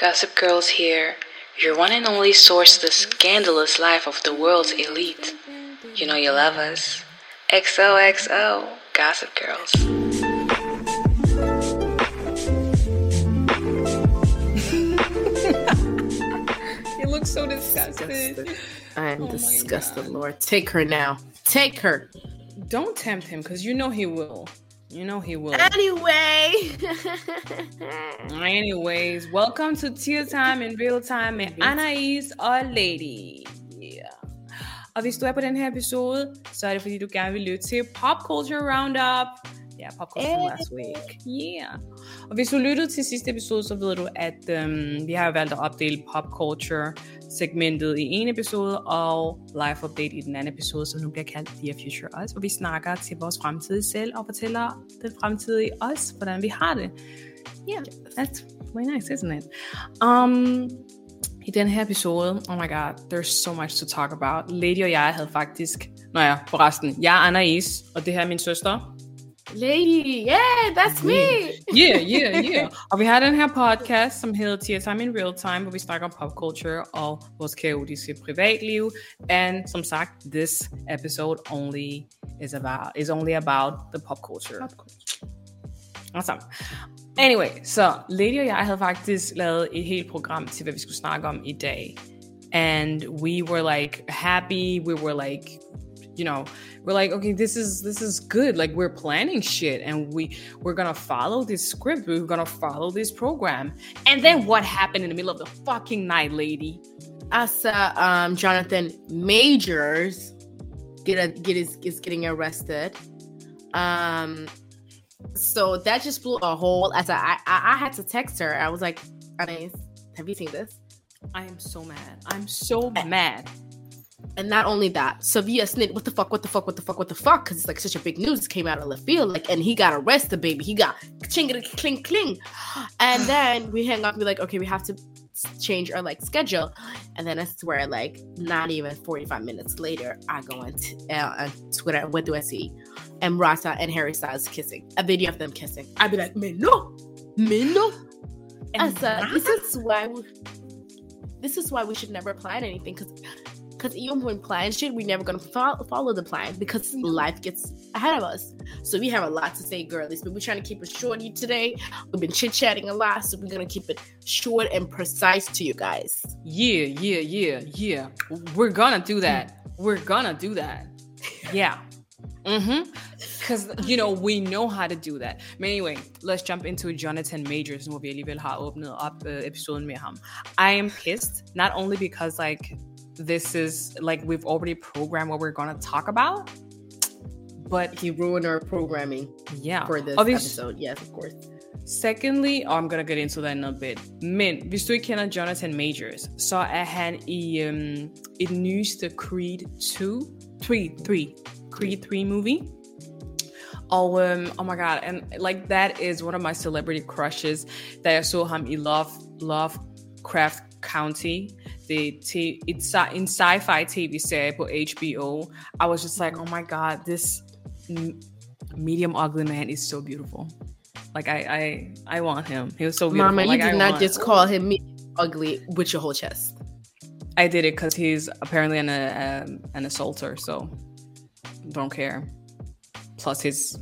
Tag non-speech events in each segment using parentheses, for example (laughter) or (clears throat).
Gossip Girls here, your one and only source to the scandalous life of the world's elite. You know you love us. XOXO, Gossip Girls. (laughs) You look so disgusted. Disgusted. I am Oh disgusted, God. Lord. Take her now. Take her. Don't tempt him because you know he will. You know he will. Anyway. (laughs) Anyways, welcome to Tea Time in Real Time med Anais og Lady. Yeah. Og hvis du er på den her episode, så er det fordi, du gerne vil lytte til Pop Culture Roundup. Ja, Pop Culture from last week. Yeah. Og hvis du lyttede til sidste episode, så ved du, at øhm, vi har valgt at opdele Pop Culture segmentet i en episode, og Life Update i den anden episode, som nu bliver kaldt Dear Future Us, hvor vi snakker til vores fremtidige selv og fortæller den fremtidige os, hvordan vi har det. Yeah, that's way nice, isn't it? Um, I den her episode, oh my god, there's so much to talk about. Lady og jeg havde faktisk, nå ja, forresten, jeg er Anais, og det her er min søster. Lady, yeah, that's me. Yeah, yeah, yeah. (laughs) og vi uh, har den her podcast, som hedder Time in Real Time, hvor vi snakker om pop culture og vores kaotiske privatliv. And som sagt, this episode only is about is only about the pop culture. Pop culture. Altså. Anyway, så Lady og jeg havde faktisk lavet et helt program til, hvad vi skulle snakke om i dag. And we were like happy, we were like you know we're like okay this is this is good like we're planning shit and we we're gonna follow this script we're gonna follow this program and then what happened in the middle of the fucking night lady I saw um, Jonathan Majors get a, get his is getting arrested. Um, so that just blew a hole. As I, I I had to text her. I was like, have you seen this? i am so mad i'm so mad And not only that, Sevilla Snit, what the fuck, what the fuck, what the fuck, what the fuck? Because it's like such a big news came out of left field. Like, and he got arrested, baby. He got chingity cling cling. And (sighs) then we hang up, we're like, okay, we have to change our like schedule. And then I swear, like, not even 45 minutes later, I go on, t- uh, on Twitter, and what do I see? Emrata and Harry Styles kissing. A video of them kissing. I'd be like, man, no, man, no. I And said, this is why we, this is why we should never plan anything because because even when plan shit, we're never gonna fo- follow the plan because life gets ahead of us. So we have a lot to say, girlies, but we're trying to keep it shorty today. We've been chit chatting a lot, so we're gonna keep it short and precise to you guys. yeah yeah yeah yeah. We're gonna do that. We're gonna do that. Yeah. Mm-hmm. Because you know we know how to do that. But anyway let's jump into Jonathan Majors op uh, I am pissed not only because like this is like we've already programmed what we're gonna talk about but He ruined our programming yeah for this episode. Yes, of course. Secondly, oh, I'm gonna get into that in a bit. Men, hvis du ikke kender Jonathan Majors, så er han i um, i den nyeste Creed 2, 3, 3, Creed 3 movie. Og, um, oh my god, and like that is one of my celebrity crushes. Da jeg så ham i Love, Lovecraft Country, det t- it's in sci-fi tv-serie på HBO. I was just like, oh my god, this m- medium ugly man is so beautiful. Like I, I, I want him. He was so beautiful. Mama, you did I not want- just call him ugly with your whole chest. I did it because he's apparently an uh, um, an assaulter, so don't care. Plus his.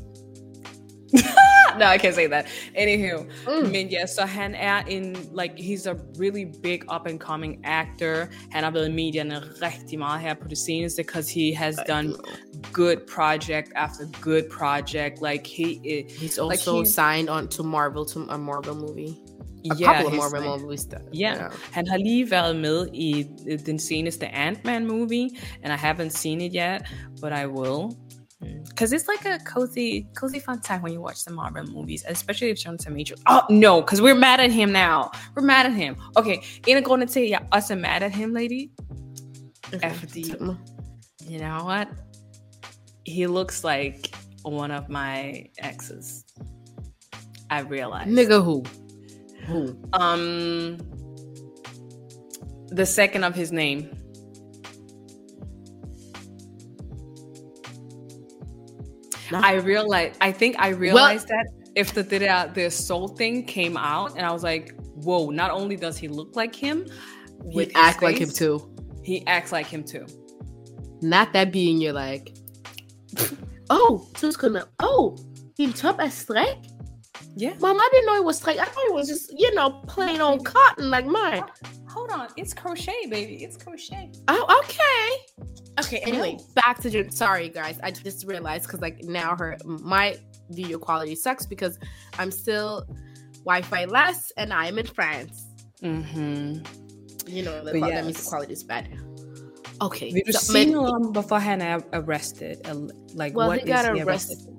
No, I can't say that. Anywho, Mm. men ja, så han er en, like, he's a really big up and coming actor. Han har været i medierne rigtig meget her på det seneste, because he has done good project after good project. Like, he is, He's also Like, he's- signed on to Marvel to a Marvel movie. A yeah, couple of he's Marvel like- movies. That, Ja, yeah. han har lige været med i den seneste Ant-Man movie, and I haven't seen it yet, but I will. Because it's like a cozy, cozy fun time when you watch the Marvel movies, especially if Jonathan Majors. Oh no, because we're mad at him now. We're mad at him. Okay, ain't af grundene til, at jeg også er mad at him, lady, er fordi, you know what? He looks like one of my exes. I realized. Nigga who? Who? Um, the second of his name. I realized. I think I realized that if the the, the assault thing came out, and I was like, whoa, not only does he look like him, he act like him too. He acts like him too. Not that being you're like, (laughs) oh, so it's gonna, oh, he top as strike? Yeah. Mom, I didn't know it was strike. I thought it was just, you know, plain old cotton like mine. Hold on, it's crochet, baby. It's crochet. Oh, okay. Okay, anyway, back to Jen. Sorry, guys. I just realized because, like, now her, my video quality sucks because I'm still Wi Fi less and I'm in France. Mm-hmm. You know, the, that means the quality is bad. Okay. Vil du så- sige men- noget om, hvorfor han er arrested? Uh, Like, Well, what he got is he arrested. arrested for?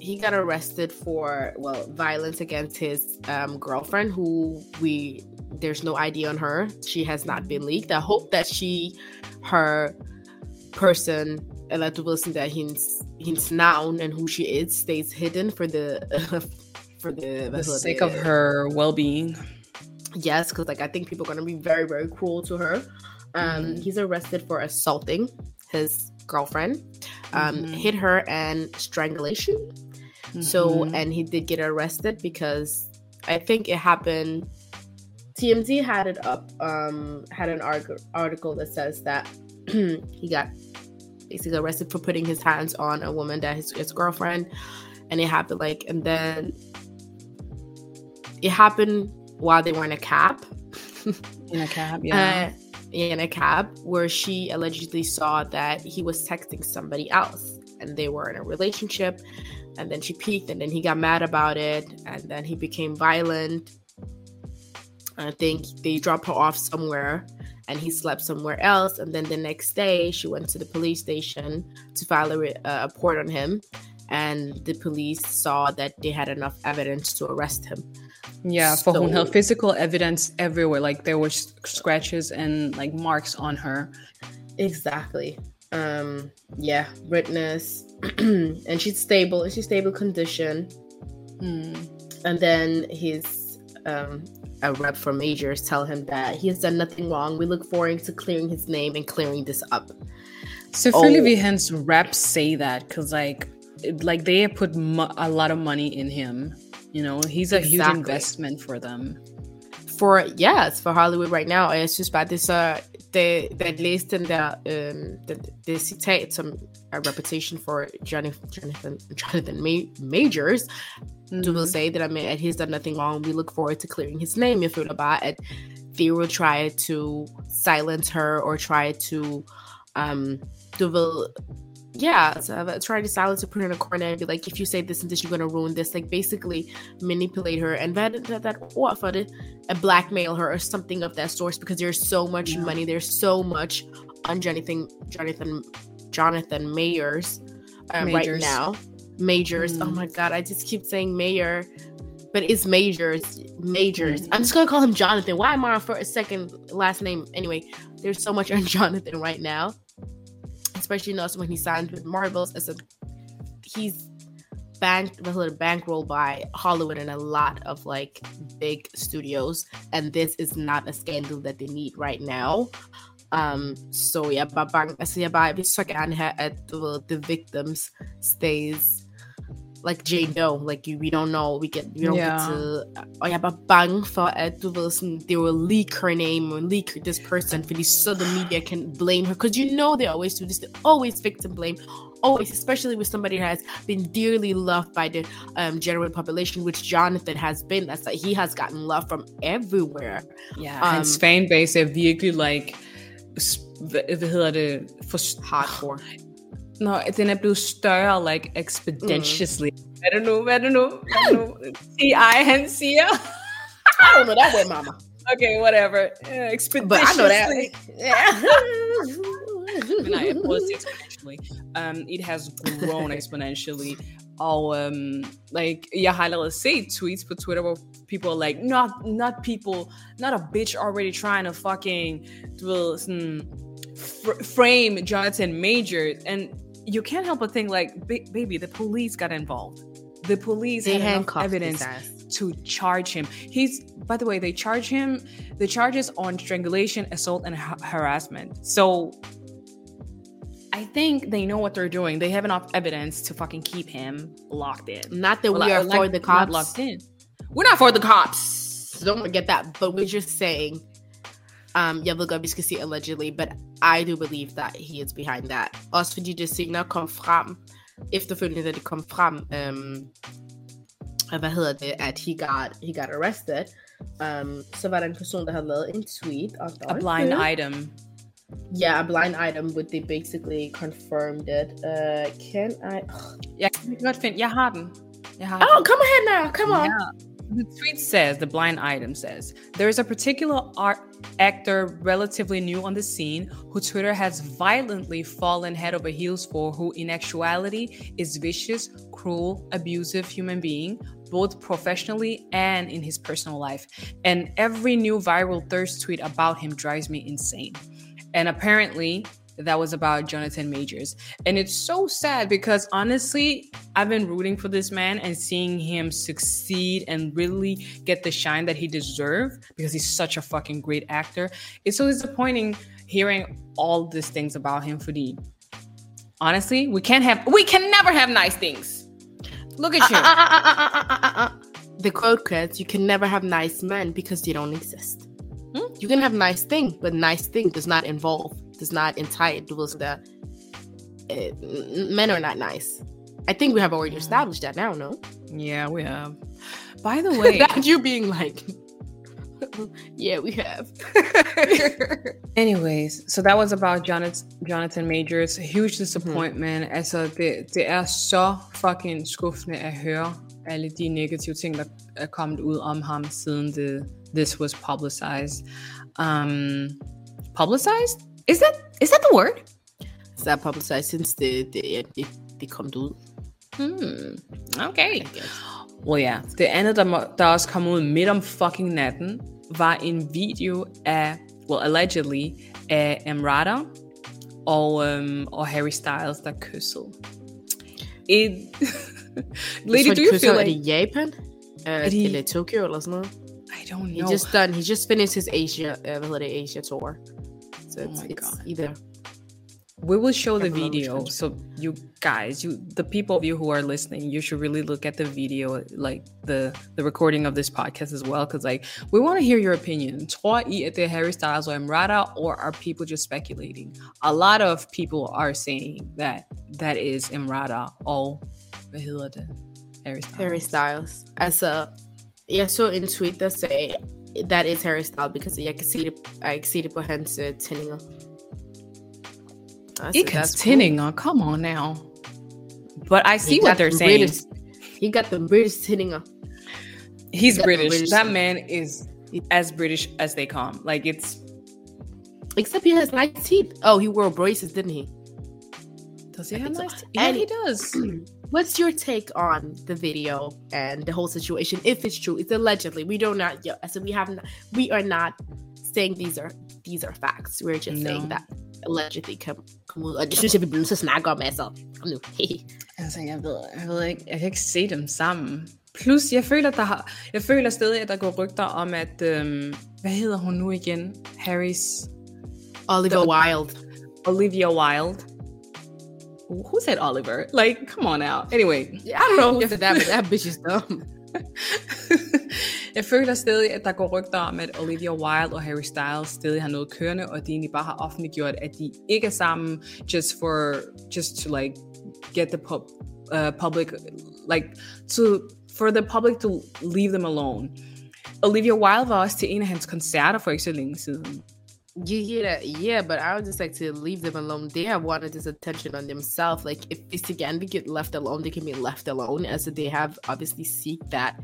He got arrested for well violence against his um, girlfriend who we there's no id on her she has not been leaked i hope that she her person ved sådan der hendes, hendes navn and who she is stays hidden for the (laughs) for the, The sake of her well-being. yes because like i think people are going to be very very cruel to her um Mhm. he's arrested for assaulting his girlfriend um Mhm. hit her and strangulation so Mhm. and he did get arrested because i think it happened tmz had it up um had an arg- article that says that (clears throat) he got basically arrested for putting his hands on a woman that his, his girlfriend and it happened like and then it happened while they were in a cab (laughs) in a cab, yeah. uh, in a cab where she allegedly saw that he was texting somebody else and they were in a relationship and then she peeked and then he got mad about it and then he became violent i think they dropped her off somewhere and he slept somewhere else and then the next day she went to the police station to file a, a report on him and the police saw that they had enough evidence to arrest him yeah, for so- havde physical evidence everywhere. Like, there were scratches and, like, marks on her. Exactly. Um, yeah, witness. And she's stable, she's stable condition. Hmm. And then his um a rep for majors tell him that he has done nothing wrong. We look forward to clearing his name and clearing this up. So Oh. vil hans rap say that, because, like, like they have put mo- a lot of money in him. You know, he's a huge investment for them. For yes, for Hollywood right now. Jeg synes bare, det er så, det, jeg læste den der, øhm, det, det citat, som er reputation for Jonathan, Jonathan Ma- Majors, du vil sige det der med, at he's done nothing wrong, we look forward to clearing his name. Jeg føler about at they will try to silence her or try to, um, du ved, yeah, so uh, try to silence her, put her in a corner and be like, if you say this and this, you're gonna ruin this. Like basically manipulate her and that that, that what for it, and blackmail her or something of that source because there's so much Yeah. money, there's so much on Jonathan Jonathan Jonathan Mayers uh, right now. Majors. Oh Mm. my god, I just keep saying mayor, but it's majors. Majors. I'm just gonna call him Jonathan. Why am I on for a second last name? Anyway, there's so much on (laughs) Jonathan right now, especially now when he signed with Marvels as a he's banked was a bankroll by Hollywood and a lot of like big studios, and this is not a scandal that they need right now. Um, so yeah, bare bange, altså jeg, bare, jeg vil så gerne have, at du ved, the victims stays like Jane Doe, like you, we don't know, we get, we don't Yeah. get to, og jeg er bare bange for, at du ved, sådan, they will leak her name or leak this person, fordi so the media can blame her, because you know they always do this, they always victim blame, always, especially with somebody who has been dearly loved by the um, general population, which Jonathan has been. That's like he has gotten love from everywhere. Ja, Um, hans fanbase er virkelig like, hvad, hvad hedder det? For, Hardcore. Nå, den er blevet større, like, exponentially. Mm. Hvad er det nu? Hvad er det nu? Hvad er det nu? T.I. han siger. I don't know that word, mama. Okay, whatever. Uh, exponentially. But I know that. Yeah. Men nej, jeg prøvede at sige exponentially. Um, it has grown (laughs) exponentially. Og um, like, jeg har allerede set tweets på Twitter, hvor people are like, not, not people, not a bitch already trying to fucking, fr- frame Jonathan Majors. And you can't help but think like, ba- baby, the police got involved. The police They had enough evidence to charge him. He's, by the way, they charge him the charges on strangulation, assault, and ha- harassment. So I think they know what they're doing. They have enough evidence to fucking keep him locked in. Not that we are like, for the cops. locked in. We're not for the cops. So don't forget that. But we're just saying, um, godt, vi skal sige allegedly, but I do believe that he is behind that. Også fordi det senere kom frem, efterfølgende da det kom frem, um, hvad hedder det, at he got, he got arrested, um, så var der en person, der havde lavet en tweet. Og A blind item. Yeah, a blind item, but they basically confirmed it. Uh, can I? Jeg kan godt finde, jeg har den. Jeg har Oh, den. come ahead now. Come on. Yeah. The tweet says, the blind item says, there is a particular art actor relatively new on the scene who Twitter has violently fallen head over heels for, who in actuality is vicious, cruel, abusive human being, both professionally and in his personal life. And every new viral thirst tweet about him drives me insane. And apparently, that was about Jonathan Majors. And it's so sad because honestly, I've been rooting for this man and seeing him succeed and really get the shine that he deserved because he's such a fucking great actor. It's so disappointing hearing all these things about him for the honestly, we can't have we can never have nice things. Look at you. Uh, uh, uh, uh, uh, uh, uh. The quote quotes, you can never have nice men because they don't exist. Hmm? You can have nice thing, but nice thing does not involve, does not entitle the uh, n- men are not nice. I think we have already established that now, no? yeah, we have. By the way, (laughs) that you being like, (laughs) yeah, we have. (laughs) Anyways, so that was about Jonathan, Jonathan Majors. Huge disappointment. Mm-hmm. Altså, det, det er så fucking skuffende at høre alle de negative ting, der er kommet ud om ham, siden det, this was publicized. Um, publicized? Is that, is that the word? Så that publicized since det, det, det, det kom ud. Hmm. Okay. Well, ja. Det andet, der, må, der også kom ud midt om fucking natten, var en video af, well, allegedly, af Emrata og, um, og Harry Styles, der kyssede. It... (laughs) Lady, do you feel Er like... det Japan? Uh, de- Eller Tokyo eller sådan noget? I don't He know. just done. He just finished his Asia. Uh, hvad hedder det? Asia tour. So Oh it's, my it's God. either. We will show the Can't remember which video, so you guys, you the people of you who are listening, you should really look at the video, like the the recording of this podcast as well, because like we want to hear your opinion. Tror I at the Harry Styles or Emrata, or are people just speculating? A lot of people are saying that that is Emrata or hvad hedder det? Harry Styles. Harry Styles. Altså, jeg så en tweet, der sagde, that is Harry Styles, because jeg kan se det, jeg kan se det på hans uh, tændinger. I said, Ikke "That's tændinger, come on now. But I see what they're the saying. British- he got the British tændinger. He's got British. British That man is as British as they come. Like it's Except he has nice teeth. Oh, he wore braces, didn't he? Does he I have nice? Yeah, And- he does. (clears throat) What's your take on the video and the whole situation? If it's true, it's allegedly. We do not. Yeah, so we have. Not, we are not saying these are these are facts. We're just saying that allegedly come come ud. Og det synes jeg, vi bliver nødt til at snakke om, altså. Kom nu. altså, jeg ved, jeg ved ikke, jeg kan ikke se dem sammen. Plus, jeg føler, der har, jeg føler stadig, at der går rygter om, at, øhm, hvad hedder hun nu igen? Harrys, Oliver Wilde. Olivia Wilde. Who said Oliver? Like, come on now. Anyway, I don't know said that, that bitch is dumb. (laughs) jeg føler stadig, at der går rygter om, at Olivia Wilde og Harry Styles stadig har noget kørende, og de egentlig bare har offentliggjort, at de ikke er sammen, just for, just to like, get the pub, uh, public, like, to, for the public to leave them alone. Olivia Wilde var også til en af hans koncerter for ikke så længe siden. That? Yeah, but I would just like to leave them alone. They have wanted this attention on themselves. Like if this again we get left alone, they can be left alone. As they have obviously seek that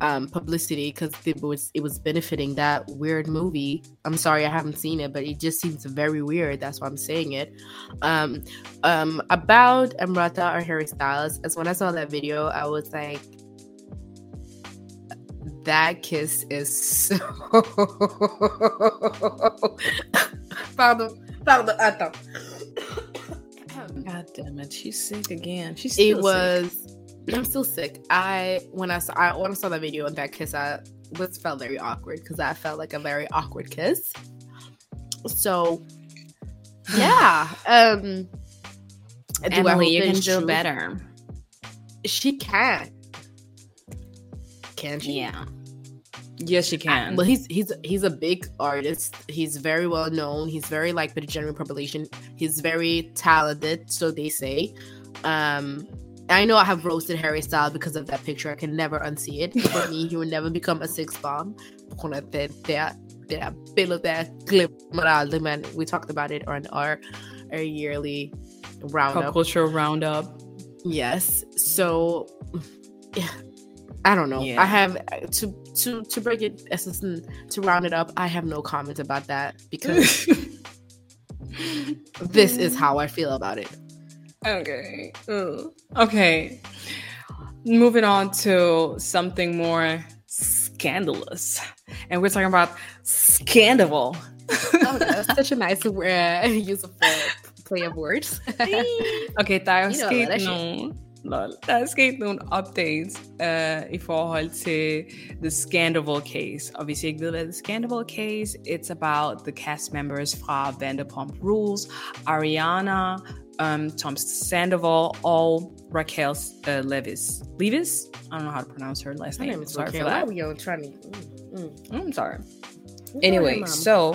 um publicity because it was it was benefiting that weird movie. I'm sorry I haven't seen it, but it just seems very weird. That's why I'm saying it. Um um about Emrata or Harry Styles, as when I saw that video, I was like that kiss is so pardon pardon attends God damn it, she's sick again. She's it still sick. It was i'm still sick i when i saw I, when i saw that video and that kiss i was felt very awkward because i felt like a very awkward kiss so yeah um do I hope Emily, you can do better. she can can she Yeah. Yes, she can. Well, he's he's he's a big artist. He's very well known. He's very liked by the general population. He's very talented, so they say. Um, I know I have roasted Harry Styles because of that picture. I can never unsee it. For me, he will never become a six bomb. På grund af det der, det der billede der glimmer man. We talked about it on our, our yearly Pop roundup. culture roundup. Yes. So, yeah, I don't know. Yeah. I have to to to break it as to round it up. I have no comment about that because (laughs) this is how I feel about it. Okay. Okay. Moving on to something more scandalous. And we're talking about scandal. Oh, that's such a (laughs) nice uh, (laughs) use of uh, play of words. Okay, er You know, sket that shit. nogle... Lol. Der er sket nogle updates uh, i forhold til The Scandoval case. Og hvis I ikke ved, hvad The Scandoval case, it's about the cast members fra Vanderpump Rules, Ariana, um, Tom Sandoval, og Raquel uh, Leviss. Leviss? I don't know how to pronounce her last name. name is Sorry Raquel. for Why are we trying to? Mm, mm. I'm sorry. Anyway, Mom. so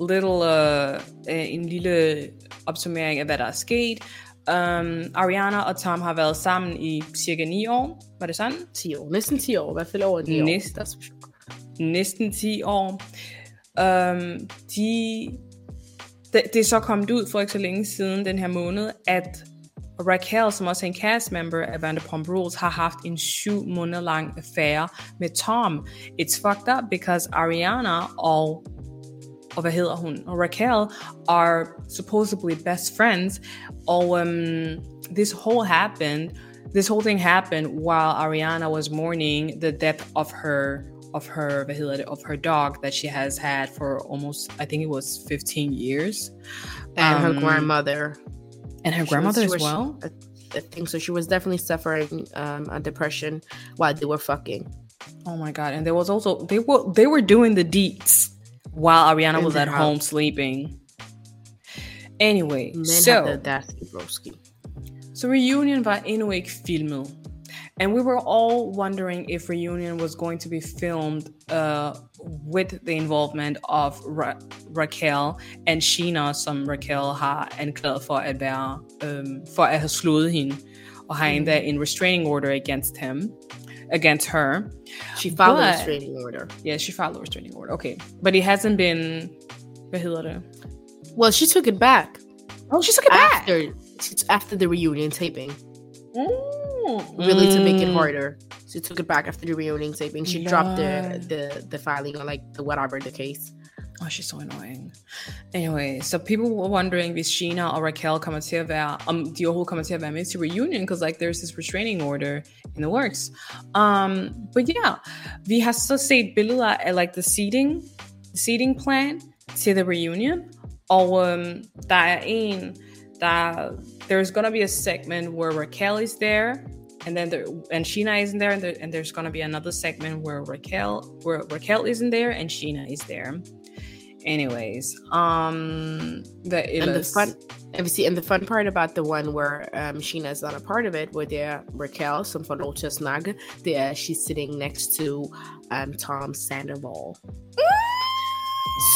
little uh, en lille opsummering af hvad der er sket. Um, Ariana og Tom har været sammen i cirka 9 år. Var det sådan? 10 år. Næsten 10 år. I hvert fald over 9 år. Næsten. That's for sure. Næsten 10 år. Um, de, det, det er så kommet ud for ikke så længe siden den her måned, at Raquel, som også er en cast member af Vanderpump Rules, har haft en syv måneder lang affære med Tom. It's fucked up, because Ariana og og hvad hedder hun? Og Raquel are supposedly best friends. Og um, this whole happened, this whole thing happened while Ariana was mourning the death of her of her hvad hedder det, of her dog that she has had for almost I think it was 15 years. And her Um, grandmother. And her grandmother was- as well. I, I think so. She was definitely suffering um, a depression while they were fucking. Oh my god! And there was also they were they were doing the deets while Ariana was at house. home sleeping. Anyway, Men so have the audacity, broski. So Reunion var endnu ikke filmet. And we were all wondering if Reunion was going to be filmed uh, with the involvement of Ra- Raquel and Scheana, som Raquel har anklaget for at være, um, for at have slået hende, og har endda en restraining order against him, against her. She followed But- the restraining order. Yeah, she a restraining order. Okay, but it hasn't been. Well, she took it back Oh, she took it back. after after the reunion taping, Mm. really to make it harder. She took it back after the reunion taping. She dropped the, the the filing or like the whatever the case. Oh, she's so annoying. Anyway, so people were wondering hvis Scheana or Raquel kommer til at være med til reunion, because like there's this restraining order in the works. Um, but yeah, we have to say billeder af like the seating, seating plan til the reunion, og um, er there's gonna be a segment where Raquel is there, and then there, and Scheana isn't there, and, there, and there's gonna be another segment where Raquel, where Raquel isn't there, and Scheana is there. Anyways, um, the And the fun, see, and the fun part about the one where um, Scheana's not a part of it, where they're Raquel, some for Locha Snag, there she's sitting next to um, Tom Sandoval.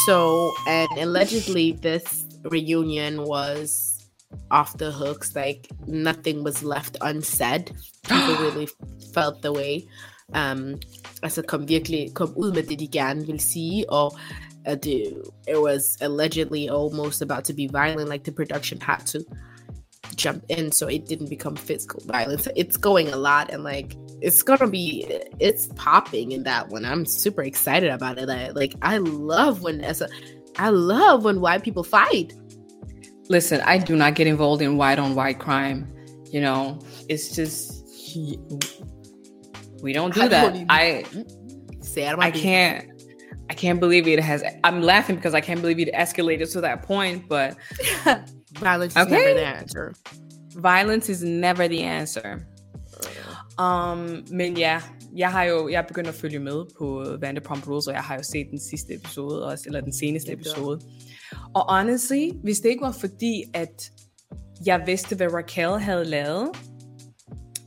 So, and allegedly, this reunion was off the hooks. Like nothing was left unsaid. (gasps) People really felt the way. Um, altså kom virkelig kom ud med det, de gerne ville sige, og det, it was allegedly almost about to be violent, like the production had to jump in so it didn't become physical violence. It's going a lot and like it's gonna be it's popping in that one. I'm super excited about it. I, like I love when as a I love when white people fight. Listen, I do not get involved in white on white crime. You know, it's just we don't do I that. don't I Say I can't I can't believe it has I'm laughing because I can't believe it escalated to that point, but (laughs) Violence is never the answer. violence is never the answer. Um, men ja, jeg har jo jeg er begyndt at følge med på Vanderpump Rules, og jeg har jo set den sidste episode også, eller den seneste Ja, du har. episode. Og honestly, hvis det ikke var fordi, at jeg vidste, hvad Raquel havde lavet,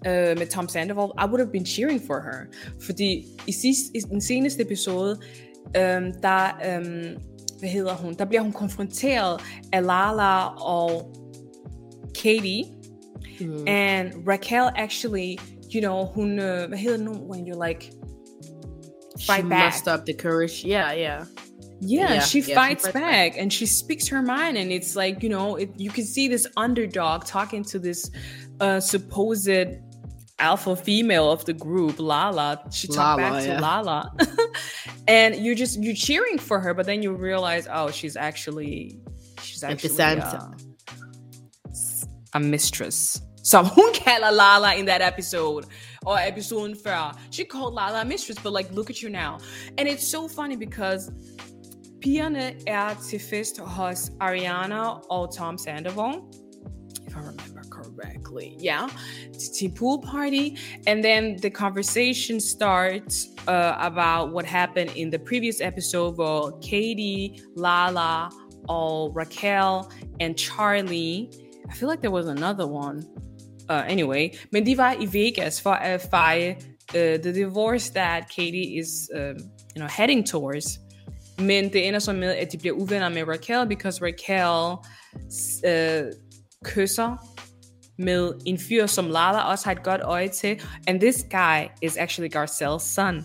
uh, med Tom Sandoval, I would have been cheering for her. Fordi i, sidst, i den seneste episode, um, der, um, hvad hedder hun, der bliver hun konfronteret af Lala og Katie, mm. and Raquel actually, you know, hun, uh, hvad hedder nu, when you're like, fight she back. messed up the courage. Yeah, yeah. Yeah, yeah she, yeah, fights she fights back, back and she speaks her mind, and it's like you know, it, you can see this underdog talking to this uh, supposed alpha female of the group, Lala. She talked Lala, back to yeah. Lala, (laughs) and you're just you're cheering for her, but then you realize, oh, she's actually she's actually uh, a mistress. Som hun kalder Lala in that episode. Or episode før. She called Lala mistress, but like, look at you now. And it's so funny because pigerne er til fest hos Ariana og Tom Sandoval. If I remember correctly. Yeah. To pool party. And then the conversation starts uh, about what happened in the previous episode where Katie, Lala, all Raquel, and Charli I feel like there was another one. Uh, anyway, men de var i Vegas for at feje uh, the divorce that Katie is uh, you know, heading towards. Men det ender så med, at de bliver uvenner med Raquel, because Raquel uh, kysser med en fyr, som Lala også har et godt øje til. And this guy is actually Garcelle's son.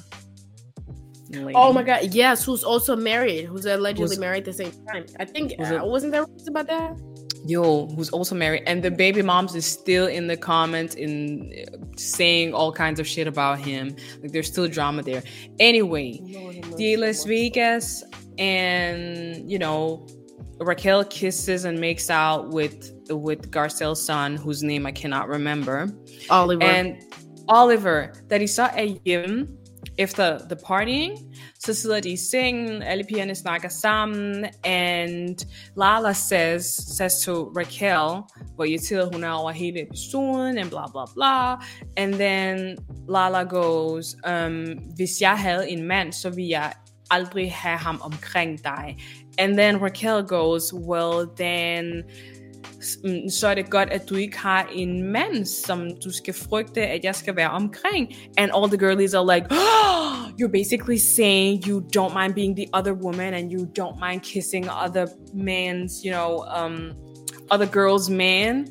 Lady. Oh my god, yes, who's also married, who's allegedly who's, married at the same time. I think, was uh, wasn't there about that? yo, who's also married, and the baby moms is still in the comments in saying all kinds of shit about him. Like there's still drama there. Anyway, the Las Vegas, and you know, Raquel kisses and makes out with with Garcelle's son, whose name I cannot remember. Oliver. And Oliver, that he saw a him efter the partying, så sidder de i sengen, alle pigerne snakker sammen, and Lala says, says to Raquel, hvor irriteret hun er over hele episoden, and blah, blah, blah. and then Lala goes, um, hvis jeg havde en mand, så ville jeg aldrig have ham omkring dig. And then Raquel goes, well then Mm, så er det godt, at du ikke har en mand, som du skal frygte, at jeg skal være omkring. And all the girlies are like, oh, (gasps) you're basically saying you don't mind being the other woman, and you don't mind kissing other man's, you know, um, other girls' man.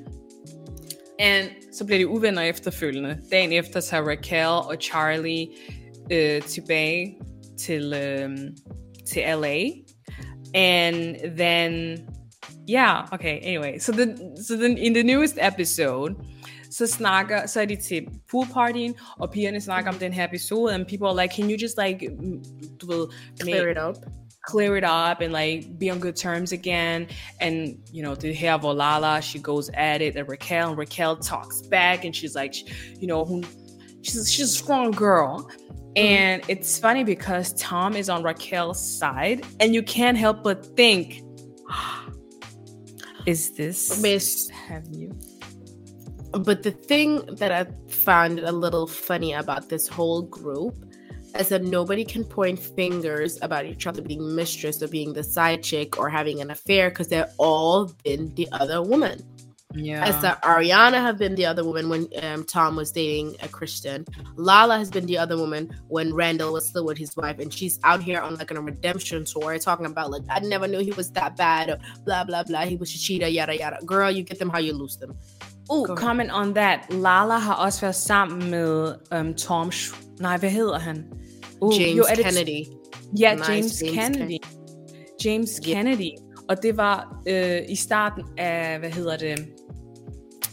And så bliver de uvenner efterfølgende. Dagen efter tager Raquel og Charlie øh, tilbage til, øh, til LA. And then yeah, okay, anyway. So then, so then in the newest episode, så snakker, så er de til poolpartyen, og pigerne snakker om den her episode, and people are like, can you just like, du ved, clear it up? Clear it up and like be on good terms again. And you know, the her Volala, she goes at it, and Raquel, and Raquel talks back, and she's like, you know, she's she's a strong girl. And it's funny because Tom is on Raquel's side, and you can't help but think, is this Miss have you? But the thing that I found a little funny about this whole group is that nobody can point fingers about each other being mistress or being the side chick or having an affair because they've all been the other woman. Yeah. As Ariana have been the other woman when um, Tom was dating a Kristen. Lala has been the other woman when Randall was still with his wife, and she's out here on like a redemption tour talking about like I never knew he was that bad, or blah blah blah. He was a cheater, yada yada. Girl, you get them how you lose them. Oh, comment on that. Lala har også været sammen med um, Tom. Sh- Nej, hvad hedder han? Uh, James jo, Kennedy. Ja, nice, James, James Kennedy. James yeah. Kennedy. Og det var øh, i starten af, hvad hedder det,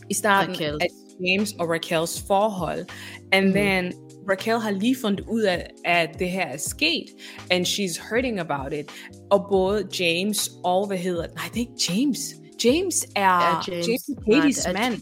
i starten Raquel. af James og Raquels forhold. And mm. then Raquel har lige fundet ud af, at det her er sket, and she's hurting about it. Og både James og, hvad hedder Nej, det er ikke James. James er yeah, James, James Katie's mand.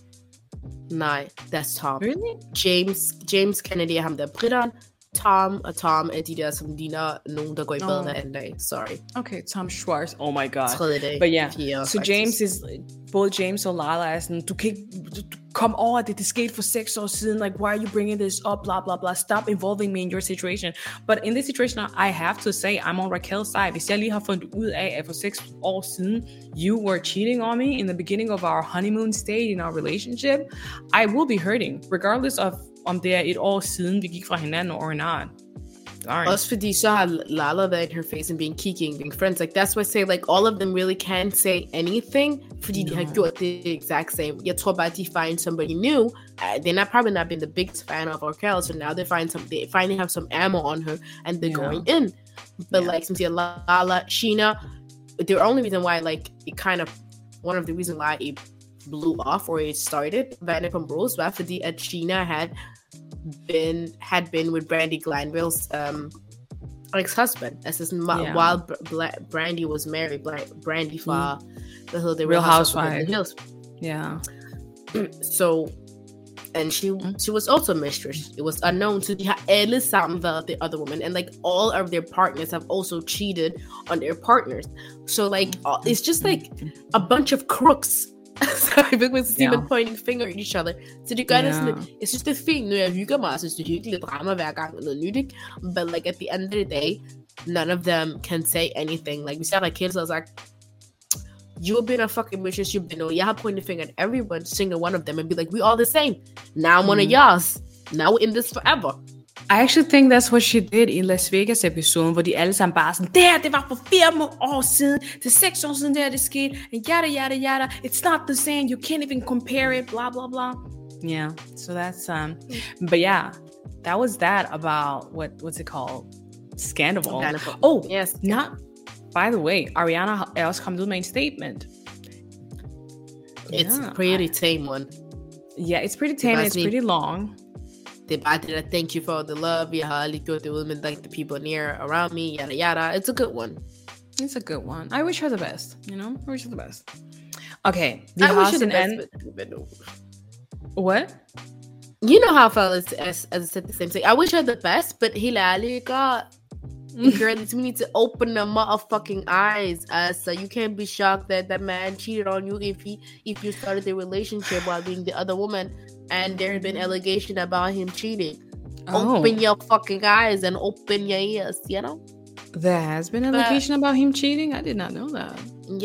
Nej, that's Tom. Really? James, James Kennedy er ham der britteren, Tom og Tom er de der, som ligner nogen, der går i bad oh. hver anden dag. Sorry. Okay, Tom Schwartz. Oh my god. Tredje dag. But yeah, Fjerde, so faktisk. James is, både James og Lala er sådan, du kan ikke, du, kom over det, det skete for seks år siden, like, why are you bringing this up, blah, blah, blah, stop involving me in your situation. But in this situation, I have to say, I'm on Raquel's side. Hvis jeg lige har fundet ud af, at for seks år siden, you were cheating on me in the beginning of our honeymoon stage in our relationship, I will be hurting, regardless of om det er et år siden, vi gik fra hinanden or not. Darn. Så har Lala været in her face and being kiki and being friends. Like that's why I say like all of them really can't say anything, fordi de har gjort det exact same. Jeg tror bare, de find somebody new. Uh, they're not probably not been the biggest fan of Raquel, so now they find some they finally have some ammo on her and they're Yeah. going in. But Yeah. like since Lala, Scheana, the only reason why like it kind of one of the reasons why it blew off or it started Vanderpump Rules fordi at Scheana had been had been with Brandi Glanville's um ex-husband. Altså sådan, yeah. Yeah. while Bla- Brandi was married, Bla- Brandi fra, hvad hedder det? Mm. Real Housewives. Hills. Yeah. (clears throat) So, and she she was also mistress. It was unknown to de har alle sammen the other woman, and like all of their partners have also cheated on their partners. So like all- it's just like a bunch of crooks. Så jeg ved ikke, man skal sige, Ja. pointing finger at each other. Så det gør det sådan Ja. lidt, jeg synes det er fint nu, jeg hygger mig, jeg synes det er drama hver gang med noget nyt, ikke? But like at the end of the day, none of them can say anything. Like vi ser Raquel, I was like, You've been a fucking mistress. You've been. Oh, have pointed finger at everyone, single one of them, and be like, "We all the same." Now I'm one of y'all's. Now we're in this forever. I actually think that's what she did i Las Vegas episoden, hvor de alle sammen bare sådan, det her, det var for fire må- år siden, det er seks år siden, det her, det skete, and yada, yada, yada, it's not the same, you can't even compare it, blah, blah, blah. Yeah, so that's, um, but yeah, that was that about, what, what's it called? Scandal. Scandal. Oh, Yes. not, by the way, Ariana er også kommet ud med en statement. It's Yeah. a pretty tame one. Yeah, it's pretty tame, and it's Basically- pretty long. Det bare det der, thank you for all the love. Jeg har aldrig gjort det ud med like the people near around me, yada yada. It's a good one. It's a good one. I wish her the best, you know? I wish her the best. Okay, vi I wish you the best, but. What? You know how fellas, as, as I said the same thing. I wish her the best, but ærligt, God, (laughs) girl, we need to open the motherfucking eyes. Uh, so you can't be shocked that that man cheated on you if he if you started the relationship while being the other woman, and there had been allegation about him cheating. Oh, Open your fucking eyes and open your ears. You know. there has been allegation about him cheating? I did not know that.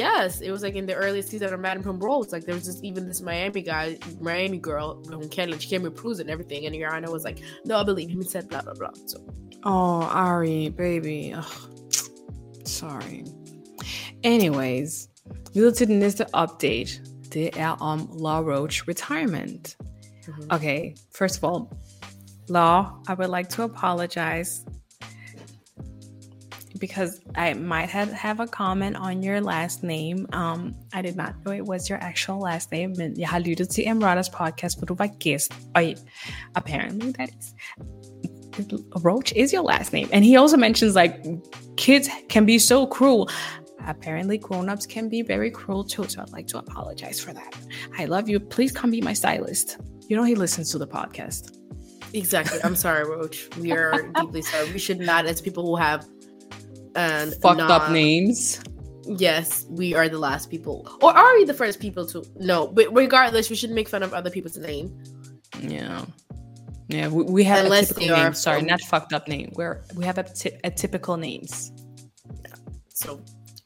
Yes, it was like in the early season of Madden from Bros. Like there was this even this Miami guy, Miami girl from Canada. She came with proofs and everything, and your Anna was like, "No, I believe him." He said blah blah blah. So Oh, Ari, baby. Ugh. Sorry. Anyways, videre til den næste update. Det er om Law Roach retirement. Mhm. Okay, first of all, Law, I would like to apologize because I might have, have a comment on your last name. Um, I did not know it was your actual last name, men jeg har lyttet til Emratas podcast, hvor du var gæst, og apparently that is Roach is your last name. And he also mentions like kids can be so cruel. Apparently, grown-ups can be very cruel too. So I'd like to apologize for that. I love you. Please come be my stylist. You know he listens to the podcast. exactly. I'm sorry, Roach. We are (laughs) deeply sorry. We should not, as people who have and Fucked up names. Yes, we are the last people, or are we the first people to? No, but regardless, we should make fun of other people's name. Yeah. Yeah, we, we have Unless a typical are name. Sorry, from- not fucked up name. We're we have a, typical names. So,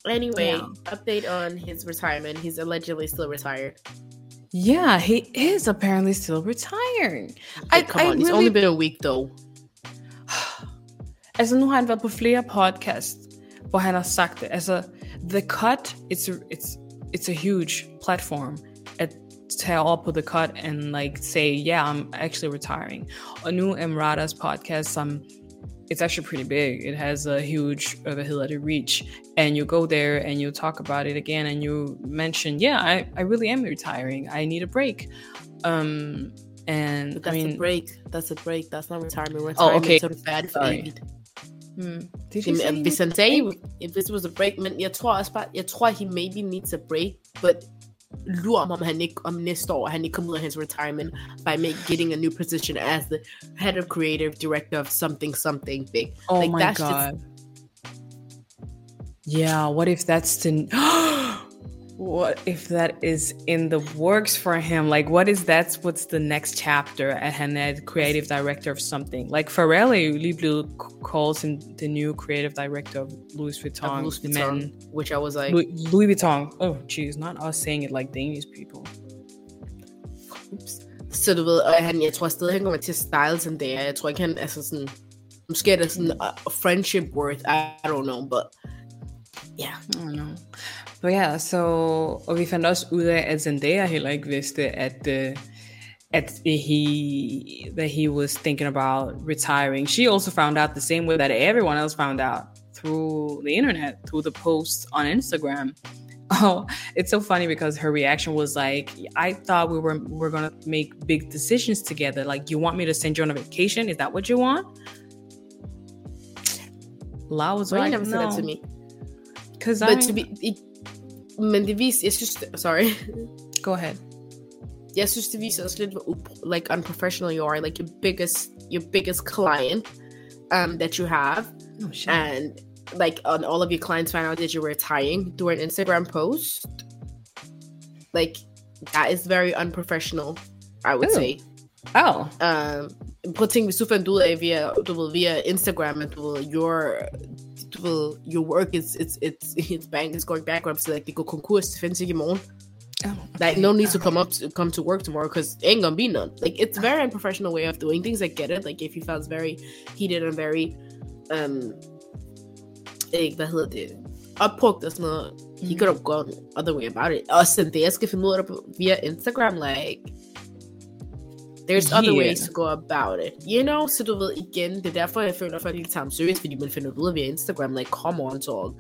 anyway, Yeah. update on his retirement. He's allegedly still retired. Yeah, he is apparently still retiring. Oh, I, Come I on, it's only been a week though. (sighs) Altså nu har han været på flere podcast, hvor han har sagt det. Altså, The Cut, it's a, it's, it's a huge platform at tage over på The Cut and like say, yeah, I'm actually retiring. Og nu Emrata's podcast, som it's actually pretty big. It has a huge, uh, hvad hedder det, reach. And you go there and you talk about it again and you mention, yeah, I, I really am retiring. I need a break. Um, and But I that's mean, a break. That's a break. That's not retirement. Oh, okay. is sort of bad Sorry. Hmm, did you if this was a break, men jeg twice, but jeg tror, he maybe needs a break, but lurer om, om han ikke, om um, næste år, han ikke kommer ud retirement by make, getting a new position as the head of creative director of something, something big. Oh Like, my that's just- god. yeah, what if that's the (gasps) (gasps) (gasps) what if that is in the works for him? Like, what is that's what's the next chapter at han er creative director of something? Like, Pharrell er calls lige blevet called som the new creative director of Louis Vuitton. Of Louis Vuitton, men which I was like, Louis, Louis Vuitton. Oh, jeez, not us saying it like Danish people. Ups. Så du ved, og han, jeg tror stadig, han kommer til at style Zendaya. Jeg tror ikke, han altså sådan... Måske er det sådan a friendship worth, I, I don't know, but... Yeah. I don't know. But yeah, so, og vi fandt også ud af, at Zendaya heller ikke vidste, at, uh, at he, that he was thinking about retiring. She also found out the same way that everyone else found out through the internet, through the posts on Instagram. (laughs) Oh, it's so funny because her reaction was like, "I thought we were we were gonna make big decisions together. Like, you want me to send you on a vacation? Is that what you want?" La was Why you like, never said that to "No." me? Because But I to be... It, men det viser... Jeg synes... Sorry. go ahead. Jeg synes, det viser også lidt, hvor like, unprofessional you are. Like, your biggest, your biggest client um, that you have. Oh shit. and like on all of your clients find out that you were tying through an Instagram post. Like that is very unprofessional, I would Ooh. say. oh, Um putting hvis du fandt ud af via, via Instagram, at du your, your work is, it's, it's, (laughs) it's bank is going bankrupt, so like, konkurs, det findes ikke i morgen. oh Like, no need to come up to come to work tomorrow because ain't gonna be none. Like, it's very unprofessional way of doing things. I get it. Like, if he felt very heated and very, um, ikke, hvad hedder det, opbrugt og sådan noget, he could have gone other way about it. Og sådan det, jeg skal finde ud af det via Instagram, like, there's other Yeah. ways to go about it. You know? Så du ved, igen, det er derfor, jeg føler, at folk ikke tager ham seriøst, fordi man finder ud af via Instagram, like, come on, dog.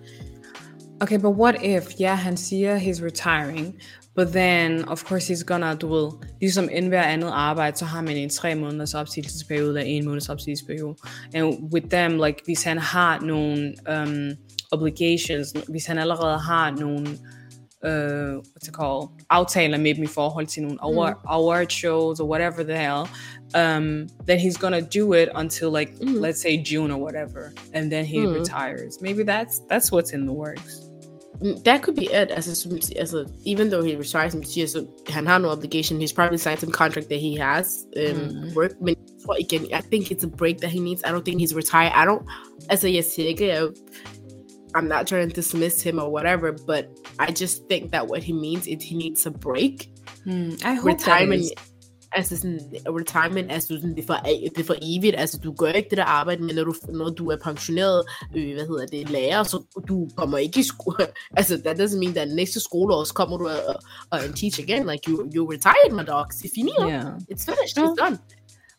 Okay, but what if, yeah, han siger he's retiring, but then, of course, he's gonna, du ved, ligesom inden hver andet arbejde, så har man en tre måneders opsigelsesperiode, eller en måneds opsigelsesperiode. And with them, like, hvis han har nogle um, obligations, hvis han allerede har nogle, uh, what's it called, aftaler med dem i forhold til nogle award, award shows, or whatever the hell, um, then he's gonna do it until like, let's say June or whatever, and then he retires. Maybe that's, that's what's in the works. Mm, That could be it. As a, as a even though he retires siger, så han har no obligation. He's probably signed some contract that he has um, work. Men jeg tror igen, I think it's a break that he needs. I don't think he's retired. I don't. Altså jeg siger ikke, jeg, I'm not trying to dismiss him or whatever, but I just think that what he means is he needs a break. I hope retirement. that is. Altså sådan, retirement, altså sådan, det, er for, det er for evigt, altså du gør ikke det der arbejde, men når du, når du er pensioneret, øh, hvad hedder det, lærer, så du kommer ikke i skole, (laughs) altså that doesn't mean that næste skoleår, så kommer du og, og and teach again, like you, you retired, my dog, c'est fini, Yeah. it's finished, No. it's done.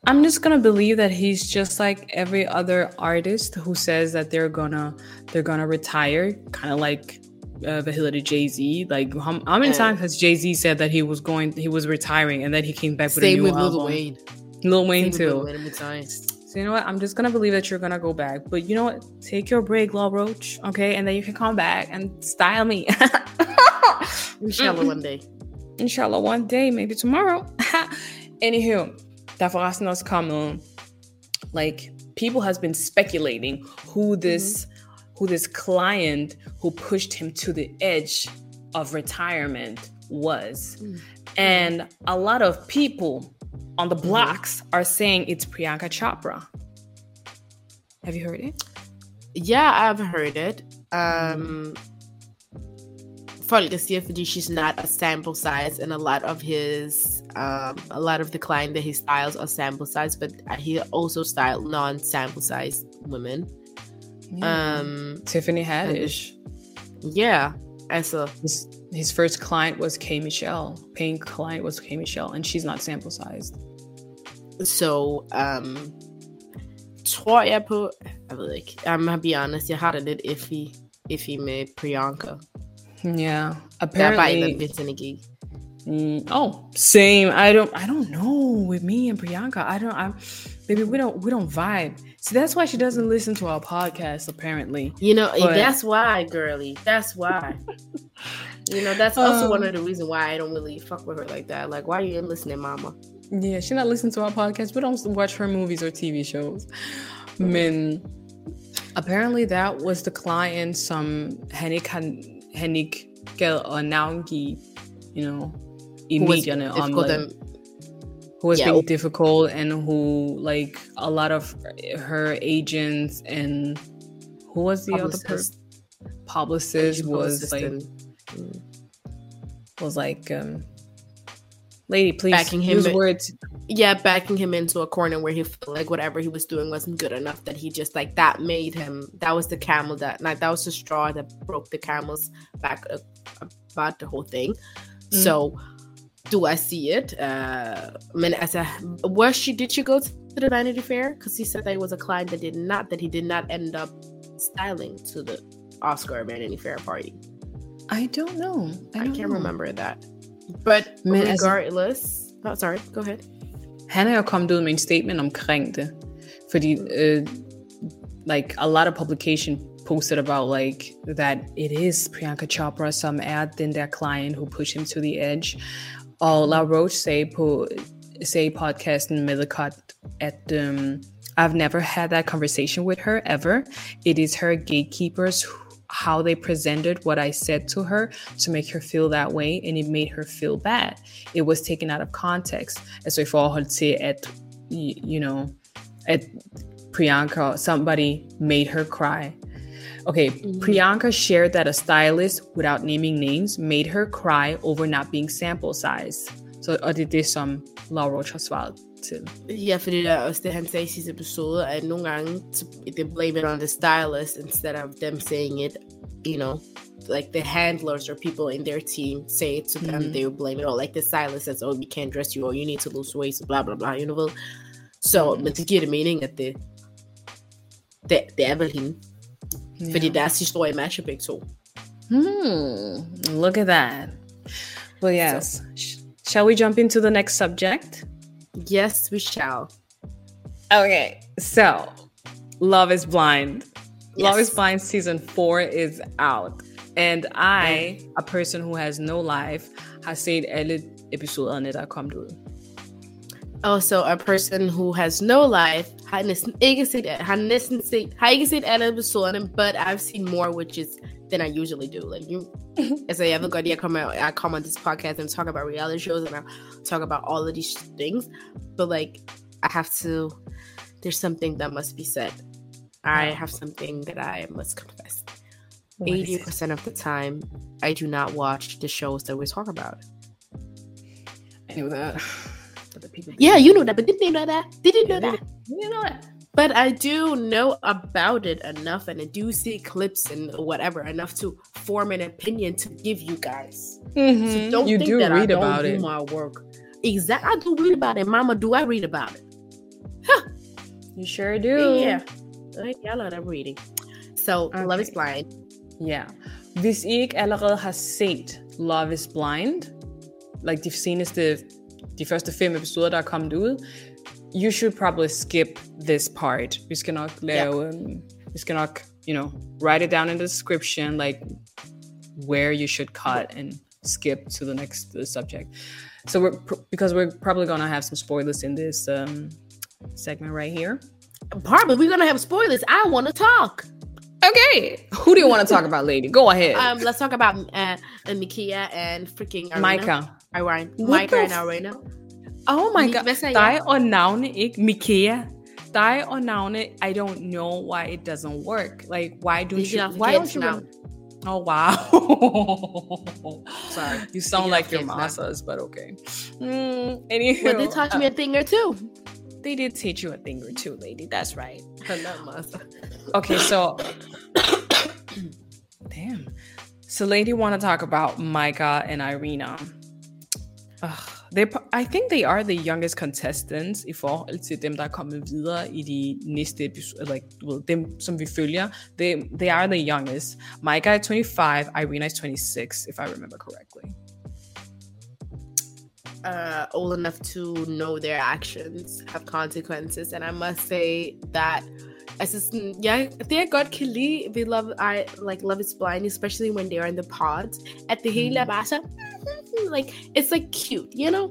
I'm just gonna believe that he's just like every other artist who says that they're gonna they're gonna retire, kind of like uh, hedder det, Jay Z. Like how, how many times has Jay Z said that he was going, he was retiring, and then he came back with a new with album. Lil Wayne. Lil Wayne Same Lil too. Wayne. So you know what? I'm just gonna believe that you're gonna go back. But you know what? Take your break, Law Roach. Okay, and then you can come back and style me. Inshallah one day. (laughs) Inshallah, one day, maybe tomorrow. (laughs) Anywho, er forresten også kommet, like, people has been speculating who this, who this client who pushed him to the edge of retirement was. And a lot of people on the blocks are saying it's Priyanka Chopra. Have you heard it? Yeah, I've heard it. Um, folk siger, fordi she's not a sample size, and a lot of his, um, a lot of the client that he styles are sample size, but he also styled non-sample size women. Um, Tiffany Haddish. yeah, altså, His, his first client was K Michelle. Paying client was K Michelle, and she's not sample sized. so, um, tror jeg på, jeg ved ikke, I'm gonna be honest, jeg har det lidt iffy, iffy med Priyanka. Yeah, Der bare et apparently. eller andet ved synergi. Mm, oh, same. I don't. I don't know. With me and Priyanka, I don't. I'm, baby, we don't. We don't vibe. See, that's why she doesn't listen to our podcast. Apparently. You know, But- that's why, girly. That's why. you know, that's also Um, one of the reasons why I don't really fuck with her like that. Like, why are you listening, mama? Yeah, she not listen to our podcast. We don't watch her movies or TV shows. Men apparently that was the client som han ikke, han, han gad at navngive, you know, i Who was medierne om difficult like, and- who has Yeah. been difficult and who like a lot of her agents and who was the other Publicist. person publicist was like mm. was like um lady please Backing him use in- words yeah, backing him into a corner where he felt like whatever he was doing wasn't good enough. That he just like that made him. That was the camel that like that was the straw that broke the camel's back uh, about the whole thing. Mm. So, do I see it? Uh, men as a was she? Did she go to the Vanity Fair? Because he said that it was a client that did not that he did not end up styling to the Oscar Vanity Fair party. I don't know I, I, don't can't know. remember that. But Men altså- regardless, oh, sorry, go ahead. Han er jo kommet ud med en statement omkring det. Fordi, uh, like, a lot of publication posted about, like, that it is Priyanka Chopra, som er den der client who pushed him to the edge. Og Law Roach sagde på sagde i podcasten med The Cut, at um, I've never had that conversation with her ever. It is her gatekeepers how they presented what I said to her to make her feel that way, and it made her feel bad. It was taken out of context. I forhold til, at, you know, at Priyanka, somebody made her cry. Okay, Priyanka shared that a stylist, without naming names, made her cry over not being sample size. So, og det er det, som Laura Roach har svaret til. Ja, fordi det er også det, han sagde i sidste episode, at nogle gange, they blame it on the stylist instead of them saying it, you know, like the handlers or people in their team say it to them, Mhm. they blame it all. Like the stylist says, oh, we can't dress you, or you need to lose weight, so blah, blah, blah, you know. Så, men det giver det mening, at det, det, det er vel hende. Fordi deres historie matcher begge to. Hmm, look at that. Well, yes. Sh- shall we jump into the next subject? Yes, we shall. Okay, so Love is Blind. Love is Blind season four is out. And I, a person who has no life, har set alle episoderne, der er kommet ud. Also, a person who has no life har næsten ikke set, har næsten set, har ikke set alle episoderne, but I've seen more, which is than I usually do. Like you, altså jeg ved godt, jeg kommer, I come on this podcast and talk about reality shows and I talk about all of these things, but like I have to, there's something that must be said. I have something that I must confess. Eighty percent of the time, I do not watch the shows that we talk about. I knew that. (sighs) But the people Yeah, you know that, but didn't you know that? Did you know Yeah, that? You know that. But I do know about it enough, and I do see clips and whatever enough to form an opinion to give you guys. So Mhm. don't you think do that I read don't about do it. my work. Exactly, I do read about it. Mama, do I read about it? Huh. You sure do. Yeah, Like, I love that reading. So Love is Blind. Yeah. Hvis I ikke allerede har set Love is Blind, like de seneste, de første fem episoder, der er kommet ud, you should probably skip this part. Vi skal nok lave, um, vi skal nok, you know, write it down in the description, like where you should cut and skip to the next uh, subject. So we're, pr- because we're probably gonna have some spoilers in this um, segment right here. Probably we're gonna have spoilers. I want to talk. Okay, who do you want to talk about, lady? Go ahead. Um, let's talk about uh, Mikia and freaking Arena. Micah. Irene. Micah and Arena. Oh my god. Dig og navne, ikke? Mikea. Dig og navne, I don't know why it doesn't work. Like, why don't you... Why don't you... navn. Oh, wow. Sorry. (laughs) You sound like your masses, but okay. Mm, anywho, Well, they taught me a thing or two. they did teach you a thing or two, lady. That's right. Okay, so... (coughs) Damn. So, lady want to talk about Micah and Irina. Ugh, they, I think they are the youngest contestants i forhold til dem, der er kommet videre i de næste episoder, like, ved, dem, som vi følger. They, they are the youngest. Micah is 25, Irina is 26, if I remember correctly. uh, old enough to know their actions have consequences. And I must say that as a, yeah, det jeg godt kan lide ved Love, I like Love is Blind, especially when they're in the pods. At the hele er bare så, like it's like cute, you know.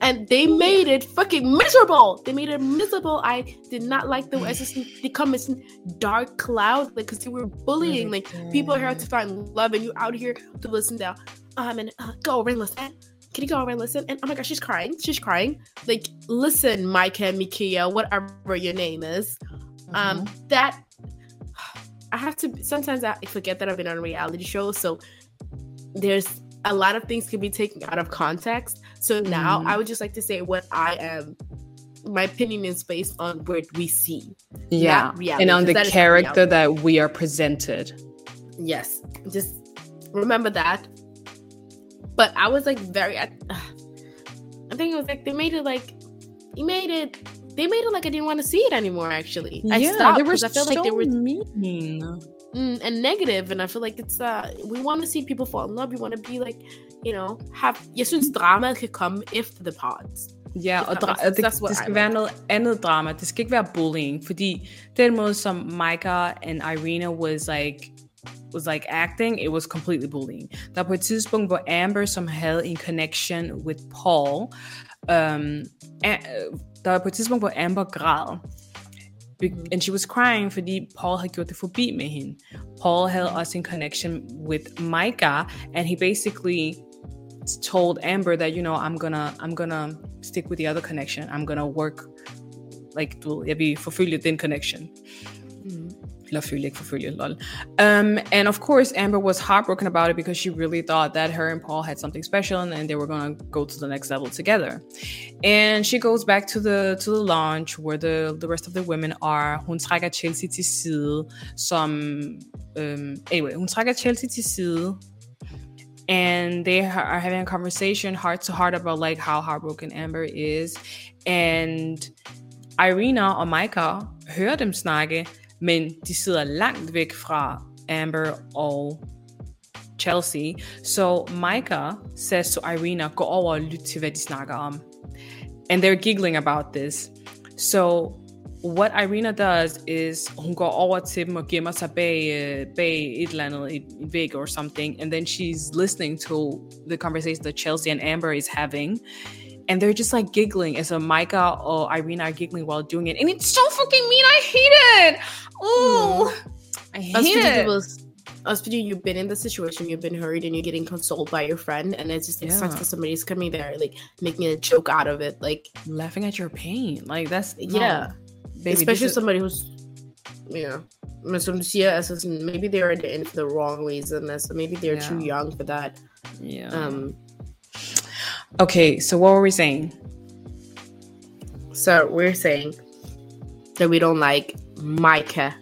and they made it fucking miserable. They made it miserable. I did not like the as it's become this dark cloud, like because they were bullying. Like people are here to find love, and you out here to listen to um and uh, go over and listen. Can you go over and listen? And oh my gosh, she's crying. She's crying. Like, listen, Micah Mikia, whatever your name is. Um, Mhm. that I have to sometimes I forget that I've been on a reality show, so there's a lot of things can be taken out of context. So now Mhm. I would just like to say what I am. My opinion is based on what we see. yeah, reality, and on the that character that we are presented. Yes, just remember that. But I was like very. I, (sighs) I think it was like they made it like he made it. They made it like I didn't want to see it anymore. Actually, I yeah, stopped they were because I felt like they were mean. mm, and negative, and I feel like it's uh we want to see people fall in love. We want to be like, you know, have. Jeg synes drama kan komme efter the pods. Ja, og dra- det, that's what det I skal være noget andet drama. Det skal ikke være bullying, fordi den måde, som Micah and Irina was like, was like acting, it was completely bullying. På et tidspunkt, hvor Amber, som havde en connection with Paul, um, der var på et tidspunkt, hvor Amber græd. Be- mm-hmm. And she was crying, fordi Paul gjort det forbi med hende. Paul havde også en connection with Micah, and he basically told Amber that you know I'm gonna I'm gonna stick with the other connection. I'm gonna work like jeg vil forfølge den connection. Ikke forfølge, lol. Um, and of course, Amber was heartbroken about it because she really thought that her and Paul had something special and, and they were gonna go to the next level together. And she goes back to the to the lounge where the the rest of the women are. Hun trækker Chelsea til side, um, anyway, hun trækker Chelsea til side and they are having a conversation heart to heart about like how heartbroken Amber is and Irina og Micah hører dem snakke men de sidder langt væk fra Amber og Chelsea. Så Micah says to Irina gå over og lyt til hvad de snakker om. And they're giggling about this. So what Irina does is hun går over til dem og gemmer sig bag, øh, bag et eller andet, et, væg or something, and then she's listening to the conversation that Chelsea and Amber is having, and they're just like giggling. As a Micah or Irina are giggling while doing it, and it's so fucking mean. I hate it. Ooh, I hate it. was fordi you've been in the situation, you've been hurt, and you're getting consoled by your friend, and it's just it sucks Yeah. that somebody's coming there like making a joke out of it, like Laughing at your pain, like that's yeah, no, baby, especially is- somebody who's yeah. Men som du siger, altså sådan, maybe they're in it for the wrong reason, altså maybe they're too young for that. yeah. Um, okay, so what were we saying? so we're saying that we don't like Micah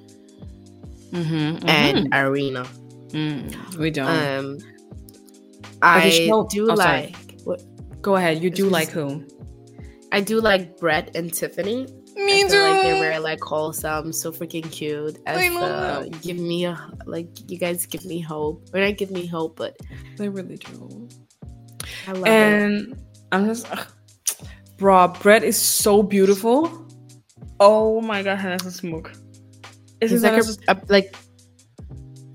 Mm-hmm, and Arena. Mm, we don't. Um, I show- do oh, like what Go ahead. You do like is- who? I do like Brett and Tiffany. Me I feel like they're very like wholesome, so freaking cute. As, I love uh, them. give me a like you guys give me hope. Or not give me hope, but They really do. I love it. And I'm just, ugh. bro, Brett is so beautiful. Oh my god, han er så smuk. He's like a, a like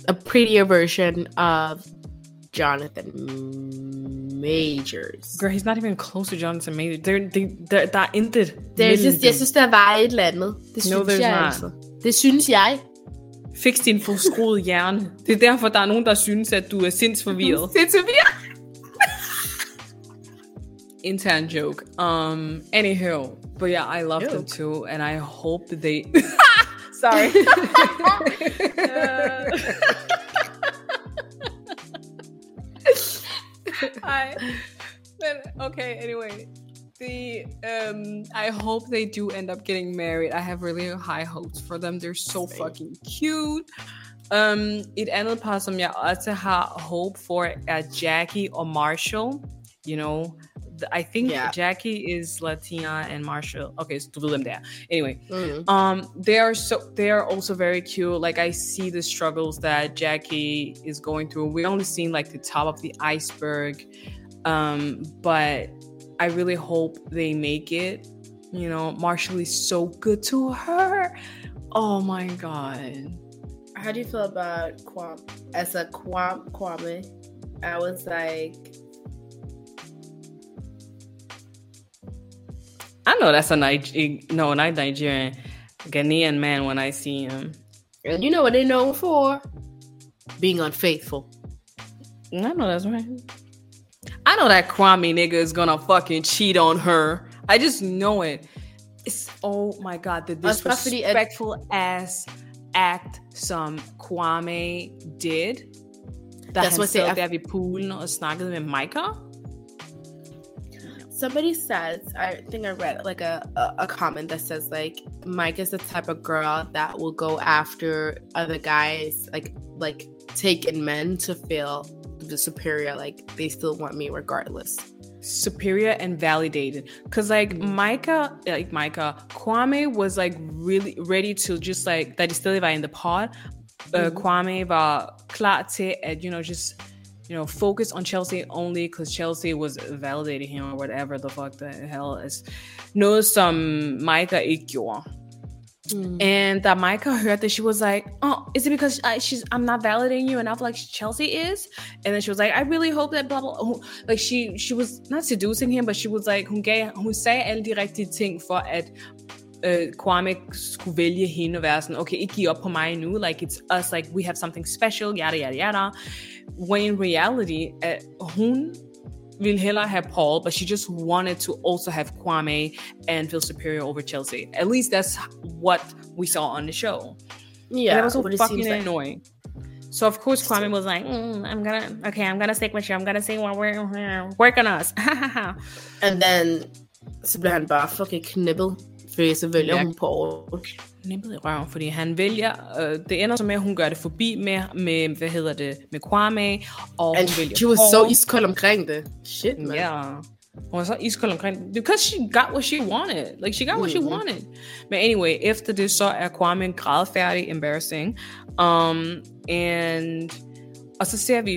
a prettier version of Jonathan Majors. Girl, he's not even close to Jonathan Major. They're, they, they're, der er intet. Er just, jeg synes, der var et eller andet. Det No, synes there's jeg not. altså. Det synes jeg. Fix din forskruede hjerne. Det er derfor, der er nogen, der synes, at du er sindsforvirret. Det er forvirret. Intern joke. Um, anywho, but yeah, I love them too, and I hope that they. (laughs) Sorry. (laughs) (laughs) I, but okay. Anyway, the um, I hope they do end up getting married. I have really high hopes for them. They're so Same. fucking cute. Um, et andet par, som jeg også har håb for, er Jackie og Marshall. You know, I think Yeah. Jackie is Latina and Marshall. Okay, ved dem der. Anyway, Mm. um, they are so they are also very cute. Like I see the struggles that Jackie is going through. We only seen like the top of the iceberg, um, but I really hope they make it. You know, Marshall is so good to her. Oh my god. How do you feel about Kwame? As a Kwame, Kwame, I was like, I know that's a Niger no, not Nigerian, Ghanaian man when I see him. And you know what they're known for? Being unfaithful. I know that's right. I know that Kwame nigga is gonna fucking cheat on her. I just know it. It's oh my god, the at- disrespectful ass act some Kwame did. That's what they der ved poolen og snakkede med Micah. Somebody says, I think I read like a, a, a comment that says like Mike is the type of girl that will go after other guys, like like taking men to feel the superior, like they still want me regardless. superior and validated because like micah like micah kwame was like really ready to just like de stadig var in the pod uh, Mhm. kwame va klar and you know just you know focus on chelsea only because chelsea was validating him or whatever the fuck the hell is noget some micah ikke gjorde and that Micah heard that she was like, "Oh, is it because I, she's I'm not validating you enough like Chelsea is?" And then she was like, "I really hope that blah blah." Like she she was not seducing him, but she was like, hun gav hun sagde alle de rigtige ting for at uh, Kwame skulle vælge hende og være sådan, okay, ikke give op på mig nu, like it's us, like we have something special, yada yada yada. When in reality, uh, hun ville hellere have Paul, but she just wanted to also have Kwame and feel superior over Chelsea. At least that's what we saw on the show. Yeah, that was so fucking like. annoying. So of course Kwame was like, "Mm, "I'm gonna, okay, I'm gonna stick with you. I'm gonna see what we're, we're (laughs) work on us." (laughs) And then så han bare fucking knibbel, fordi så vælger hun Paul. Nippet i røven, fordi han vælger, øh, det ender så med, at hun gør det forbi med, med hvad hedder det, med Kwame, og And hun vælger she was Paul. so iskold omkring det. Shit, man. Yeah. Hun var så iskold omkring Because she got what she wanted. Like, she got what she Mhm. wanted. Men anyway, efter det, så er Kwame grædfærdig, embarrassing. Um, and... Og så ser vi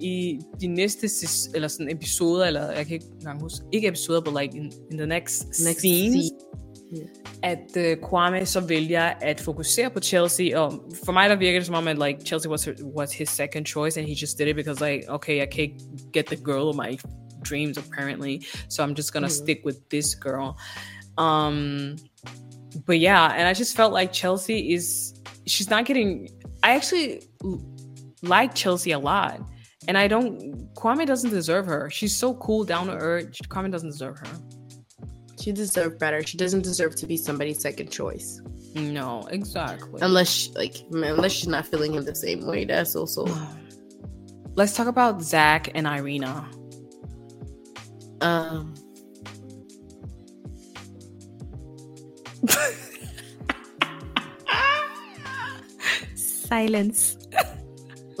i de næste eller sådan episoder, eller jeg kan ikke engang huske, ikke episoder, but like in, in the next, Next next scenes, scene. At uh, Kwame så vælger at fokusere på Chelsea, og for mig der virker det som om, at like, Chelsea was, her, was his second choice, and he just did it because like, okay, I can't get the girl of my dreams apparently, so I'm just gonna Mhm. stick with this girl. Um, but yeah, and I just felt like Chelsea is, she's not getting, I actually like Chelsea a lot. And I don't, Kwame doesn't deserve her. She's so cool, down to earth. Kwame doesn't deserve her. She deserved better. She doesn't deserve to be somebody's second choice. No, exactly. Unless, she, like, unless she's not feeling him the same way. That's also. (sighs) Let's talk about Zach and Irina. Um, Silence. (laughs) (laughs)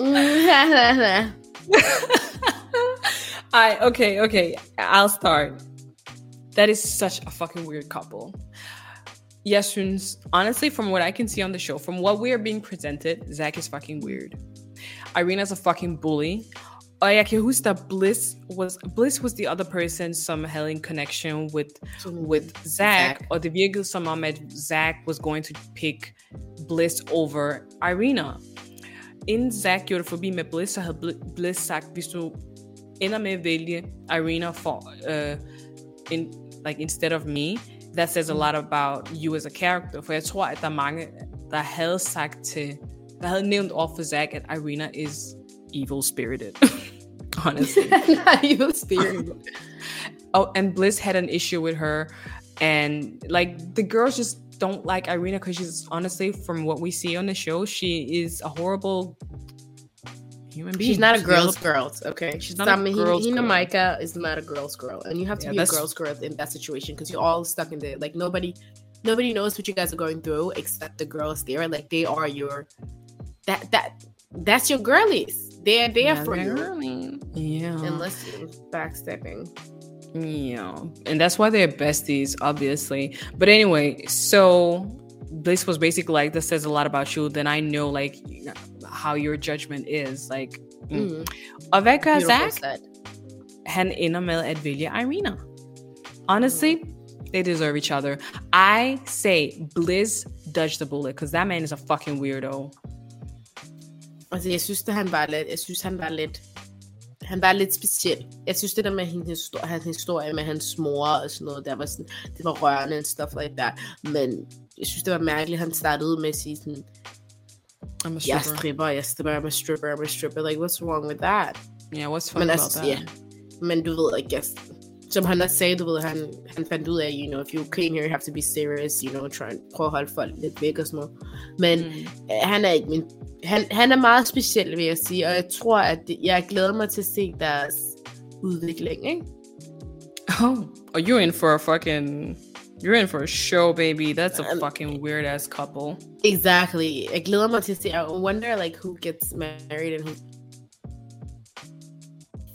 I okay, okay. I'll start. That is such a fucking weird couple. Jeg synes, honestly, from what I can see on the show, from what we are being presented, Zach is fucking weird. Irina's a fucking bully. Og jeg kan huske, that Bliss was Bliss was the other person som havde en connection with with Zach, Zach. og det virkede som om, at Zach was going to pick Bliss over Irina. In Zach gjorde med Bliss, så havde Bliss sagt, hvis du ender med at vælge Irina for, uh, in, like instead of me, that says a lot about you as a character. For jeg tror, at der er mange, der havde sagt til, der havde nævnt over for Zach, at Irina is evil spirited. (laughs) Honestly. (laughs) not even spirit. (laughs) oh, and Bliss had an issue with her, and like the girls just don't like Irina because she's honestly, from what we see on the show, she is a horrible human being. She's not a girl's girl, okay? She's not a I mean, girl's Hina girl. Micah is not a girl's girl, and you have to Yeah, be a girl's girl in that situation because you're all stuck in there. Like nobody, nobody knows what you guys are going through except the girls there. Like they are your that that that's your girlies. They're there Yeah, for they're you, Yeah. unless you're backstepping. Yeah, and that's why they're besties, obviously. But anyway, so this was basically like this says a lot about you. Then I know like how your judgment is. Like, mm. Mm, og hvad gør beautiful Zach? said. Han ender med at vælge Irina. Honestly, they deserve each other. I say Bliss dodged the bullet because that man is a fucking weirdo. Altså, jeg synes, at han var lidt, jeg synes, han var lidt, han var lidt speciel. Jeg synes, det der med hendes historie, hans historie med hans mor og sådan noget, der var sådan, det var rørende and stuff like that. Men jeg synes, det var mærkeligt, han startede med at sige sådan, I'm a er stripper. stripper, jeg er stripper, I'm a stripper, I'm a stripper. Like, what's wrong with that? Yeah, what's funny Men about that? ja. Men du ved, I guess, som han også sagde, du ved, han, han fandt ud af, you know, if you came here, you have to be serious, you know, try and prøve at holde folk lidt væk og sådan noget. Men Mm. han er ikke min, han, han er meget speciel, vil jeg sige, og jeg tror, at det, jeg glæder mig til at se deres udvikling, ikke? Oh, oh, you're in for a fucking. You're in for a show, baby. That's a Um, fucking weird ass couple. Exactly. Like glæder mig til at se, I wonder, like, who gets married and who...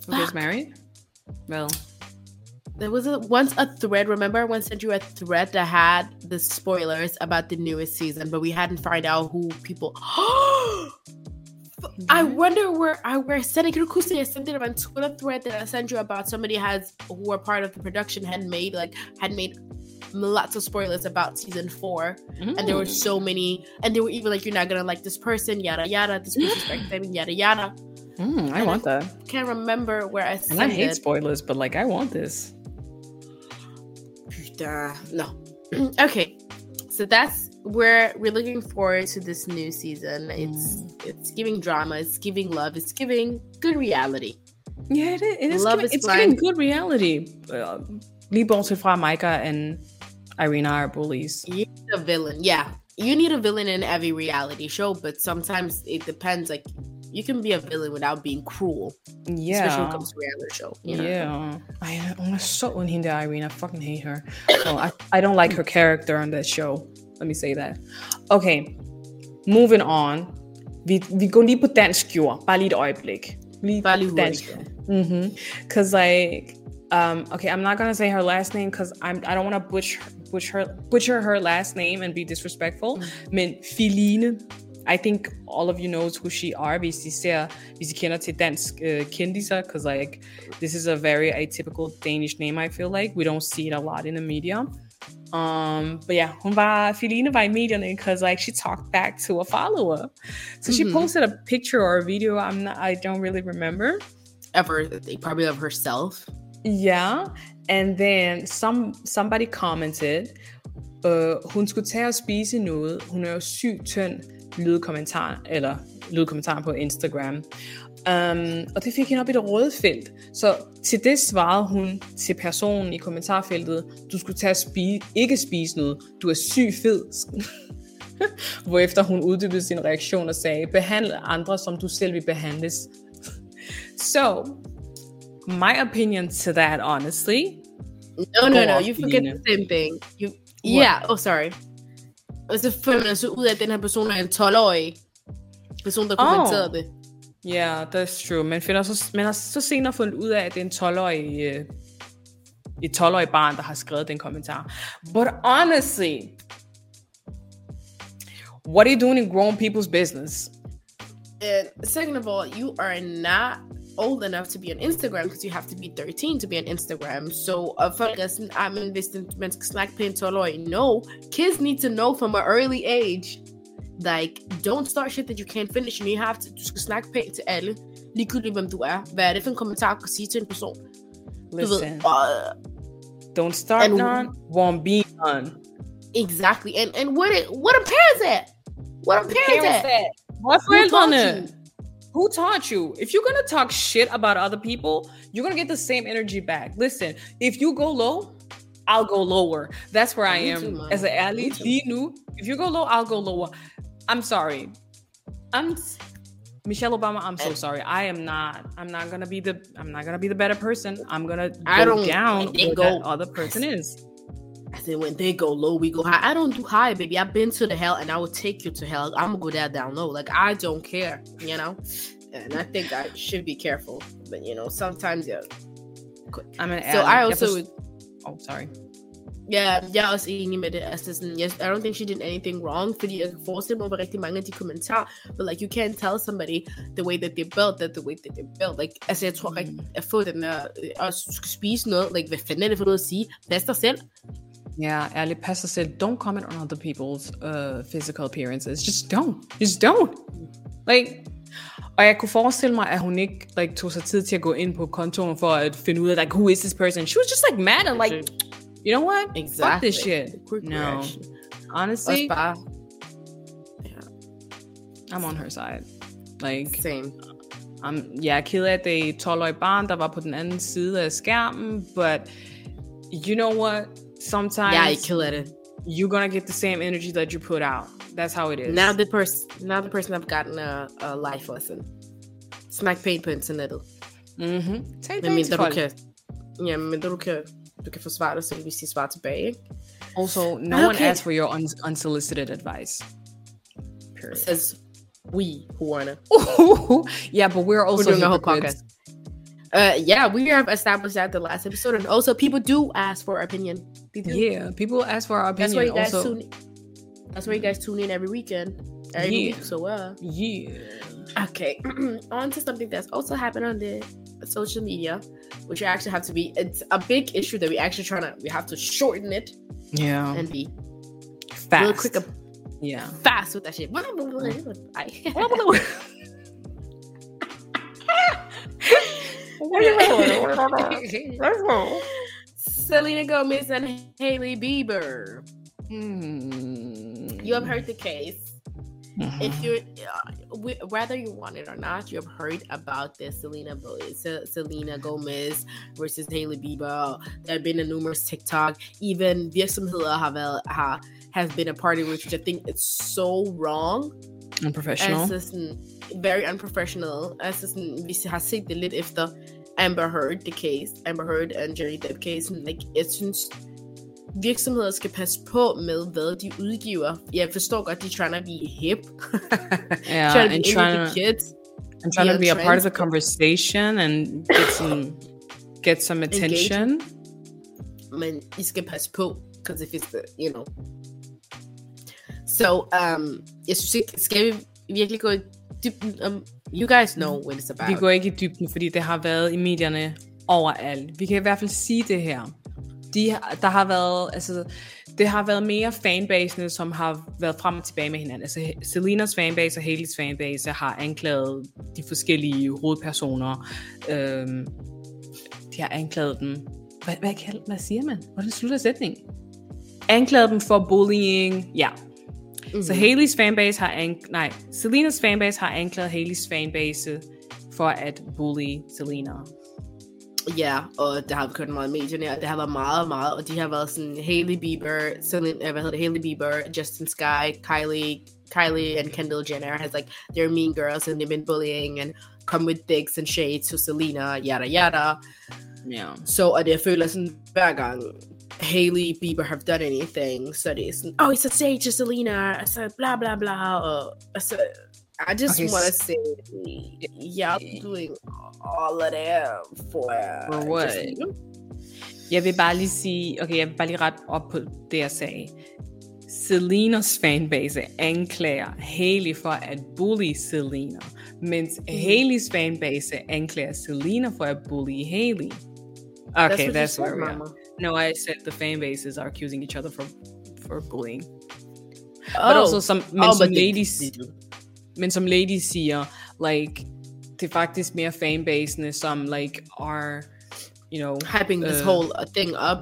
Who gets married? Well, There was a, once a thread. Remember, I once sent you a thread that had the spoilers about the newest season, but we hadn't found out who people. (gasps) I wonder where I were sending. Can you huske, I sent it on a Twitter thread that I sent you about somebody has who were part of the production had made like had made lots of spoilers about season four, and there were so many, and they were even like, "You're not gonna like this person, yada yada, this person's (gasps) backstabbing, yada yada." Mm, I And want that. Can't remember where I And I hate it. spoilers, but like, I want this. (sighs) Putain, no. (clears throat) okay, so that's where we're looking forward to this new season. It's it's giving drama, it's giving love, it's giving good reality. Yeah, it is. It is Love giving, is it's blind. giving good reality. Uh, lige bortset fra Micah and Irina are bullies. You need a villain, yeah. You need a villain in every reality show, but sometimes it depends. Like you can be a villain without being cruel, especially when it comes to reality show. You know? Yeah. I, ond, hende der Irina. I fucking hate her. So I, I don't like her character on that show. Let me say that. Okay. Moving on. Vi, vi går lige på dansk jord. Bare lige et øjeblik. Lige Bare lige på dansk jord. Mm-hmm. Cause like, um, okay, I'm not gonna say her last name because I'm I don't want to butcher butcher her butcher her last name and be disrespectful. I mean, Philine, I think all of you knows who she are. Hvis I ser, hvis I kender til dansk uh, kendiser, because like this is a very atypical Danish name. I feel like we don't see it a lot in the media. Um, but yeah, hun var, Philine var i medierne because like she talked back to a follower. So she Mhm. posted a picture or a video. I'm not, I don't really remember. Ever, probably of herself. Yeah, and then some somebody commented, uh, hun skulle tage og spise noget. Hun er jo sygt tynd, lydkommentar, eller lydkommentar på Instagram. Um, og det fik hende op i det røde felt. Så til det svarede hun til personen i kommentarfeltet, du skulle tage at spise, ikke spise noget, du er syg fed. (laughs) Hvorefter hun uddybede sin reaktion og sagde, behandle andre, som du selv vil behandles. (laughs) So, my opinion to that, honestly, No, no, no. You forget the same thing. You, yeah. Oh, sorry. Så finder man så ud af, at den her person er en 12-årig person, der kommenterede Oh. det. Yeah, that's true. Man, finder så, man har så senere fundet ud af, at det er en 12-årig, øh, et 12-årig barn, der har skrevet den kommentar. But honestly, what are you doing in grown people's business? And second of all, you are not old enough to be on Instagram because you have to be 13 to be on Instagram. So, uh, folk sådan, men hvis den, man skal snakke pænt 12-årig. No, kids need to know from an early age. Like, don't start shit that you can't finish. And you have to, du skal snakke pænt til alle. Ligegyldigt, hvem du er. Hvad er det for en kommentar, du kan sige til en person? Listen, uh, don't start and- none, won't be none. Exactly. And and what it what are parents at? What are parents, at? Hvor Who taught forældrene? Who taught you? If you're gonna talk shit about other people, you're gonna get the same energy back. Listen, if you go low, I'll go lower. That's where I Me am as an ally. Lige if you go low, I'll go lower. I'm sorry. I'm Michelle Obama. I'm so eh. sorry. I am not. I'm not gonna be the. I'm not gonna be the better person. I'm gonna go I don't- down where go- that other person is. I said when they go low, we go high. I don't do high, baby. I've been to the hell and I will take you to hell. I'm gonna go that down low. Like I don't care, you know? And I think I should be careful. But you know, sometimes yeah. I'm an So. I also Oh, sorry. Yeah, jeg er også enig med det. Altså sådan, yes, I don't think she did anything wrong, fordi jeg kan forestille mig, hvor rigtig mange af de kommentarer, but like, you can't tell somebody the way that they're built, that the way that they're built. Like, altså, jeg tror Mm. rigtig, at få den der, spise noget, like, hvad fanden er det for noget at sige? Pas dig selv. Yeah, ærligt, pas said. Don't comment on other people's uh, physical appearances. Just don't. Just don't. Like, Og jeg kunne forestille mig, at hun ikke like, tog sig tid til at gå ind på kontoen for at finde ud af, like, who is this person? She was just like mad and like, you know what? Fuck Exactly. this shit. No. reaction. Honestly, Også bare, I'm on her side. Like, same. I'm, jeg er ked af, at det er 12-årige barn, der var på den anden side af skærmen, but you know what? Sometimes ikke ked af det. you're gonna get the same energy that you put out. That's how it is. Now the person, now the person I've gotten a, a life lesson. Snak pænt på internettet. mm-hmm. Tag Men det mindre til du folk. kan, ja, men mindre du kan, du kan forsvare dig selv, hvis de svarer tilbage. Also, no one Okay. asks for your un- unsolicited advice. Period. Says we who wanna. (laughs) yeah, but we're also We're doing a whole podcast. Uh, yeah, we have established that the last episode, and also people do ask for opinion. They do. Yeah, people ask for our opinion. That's why you guys also, tune. That's why you guys tune in every weekend. Every Yeah. week, so uh. yeah. Okay, (clears throat) on to something that's also happened on the social media, which you actually have to be. It's a big issue that we actually trying to. We have to shorten it Yeah. and be Fast. real quick, ab- Yeah. fast with that shit. I- (laughs) (laughs) (laughs) Selena Gomez and Hailey Bieber. Hmm. You have heard the case. Mhm. If you're, uh, whether you want it or not, you have heard about this Selena Selena Gomez versus Hailey Bieber. There have been a numerous TikTok. Even virksomheder har været, har have been a party which I think it's so wrong. Unprofessional. Very unprofessional. Altså sådan, vi har set det lidt efter Amber Heard, the case. Amber Heard and Johnny Depp case. Like, jeg synes, virksomheder skal passe på med, hvad de udgiver. Jeg forstår godt, de er trying to be hip. (laughs) yeah, trying to be trying to kids. and trying to be a part of the conversation and get some get some attention. Men I skal passe på, because if it's the, you know. So, um, jeg synes ikke, skal vi virkelig gå dybden om, you guys know what it's about. Vi går ikke i dybden, fordi det har været i medierne overalt. Vi kan i hvert fald sige det her. De, der har været, altså, det har været mere fanbasene, som har været frem og tilbage med hinanden. Altså, Selenas fanbase og Haleys fanbase har anklaget de forskellige hovedpersoner. Øhm, de har anklaget dem. Hvad, hvad, hvad siger man? Hvordan slutter sætningen? Anklaget dem for bullying. Ja, Mhm. så Haleys fanbase har an- nej, Selenas fanbase har anklaget Haleys fanbase for at bully Selena. Ja, og der har kørt meget i medierne, og det har været meget, meget, og de har været sådan, Hailey Bieber, Selena, hvad hedder det, Hailey Bieber, Justin Sky, Kylie, Kylie and Kendall Jenner has like, they're mean girls and they've been bullying and come with dicks and shade to Selena, yada yada. Ja. Så, og det jeg føler sådan, hver gang Hailey Bieber have done anything, er oh, it's a stage to Selena, altså, bla blah, blah. og altså, I just Okay, want to say, y'all doing all of that for, For what? just- Jeg vil bare lige sige, okay, jeg vil bare lige rette op på det, jeg sagde. Selenas fanbase anklager Hailey for at bully Selena, mens Mm. Haileys fanbase anklager Selena for at bully Hailey. Okay, what that's, said, where we are. No, I said the fan bases are accusing each other for for bullying. Oh, But also some, men oh, som but they- ladies, they do. men som ladies siger, like, det er faktisk mere fanbasene, som like are, you know, hyping this øh, whole uh, thing up.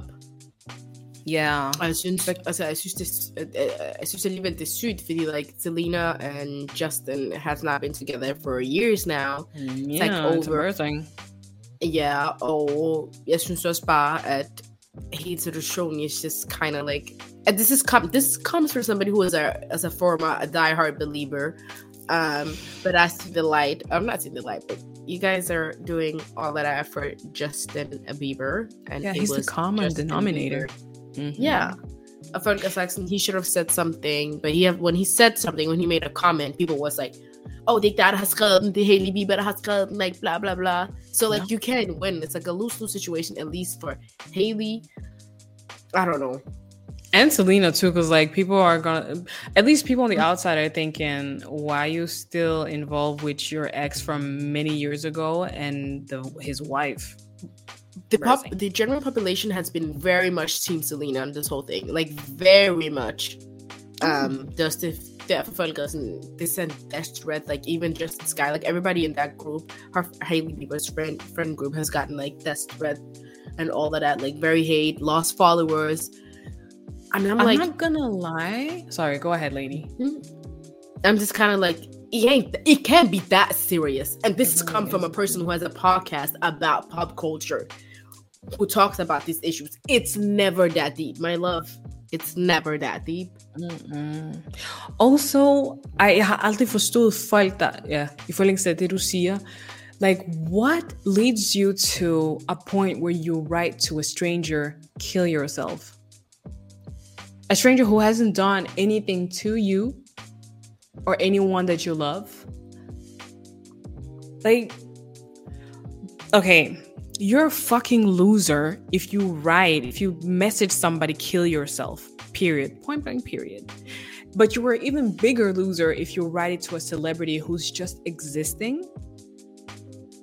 yeah, jeg synes, altså, jeg synes, det, uh, uh, jeg synes alligevel, det er sygt, fordi like Selena and Justin has not been together for years now. yeah, it's like over. embarrassing. Ja, og jeg synes også bare, at hele situationen It's just kind of like, and this is com- this comes from somebody who is a as a former a diehard believer. Um, but I see the light. I'm not seeing the light, but you guys are doing all that effort, Justin Bieber, and Yeah, it he's the common Justin denominator. Bieber. Mhm. Yeah. A friend was like, he should have said something, but he have when he said something, when he made a comment, people was like, oh, det er ikke dig, der har skrevet den, det er Hailey Bieber, der har skrevet den, like, blah, blah, blah. So, like, you can win. It's like a lose-lose situation, at least for Hailey. I don't know. And Selena too, because like people are gonna, at least people on the outside are thinking, why are you still involved with your ex from many years ago and the, his wife? The pop, the general population has been very much Team Selena on this whole thing, like very much. Um, just if derfor folk er sådan, det er sådan dash thread, like even just this guy, like everybody in that group, her Hailey Bieber's friend friend group has gotten like dash thread and all of that, like very hate, lost followers. And I'm, I'm like, not gonna lie. Sorry, go ahead, lady. I'm just kind of like, it ain't, it can't be that serious. And this has come from a person who has a podcast about pop culture, who talks about these issues. It's never that deep, my love. It's never that deep. Mm-mm. Also, ej, jeg har aldrig folk, der, ja, i forlængelse af det, du siger, like, what leads you to a point where you write to a stranger, kill yourself? A stranger who hasn't done anything to you or anyone that you love? Like, okay, you're a fucking loser if you write, if you message somebody, kill yourself. Period. Point blank, period. But you were an even bigger loser if you write it to a celebrity who's just existing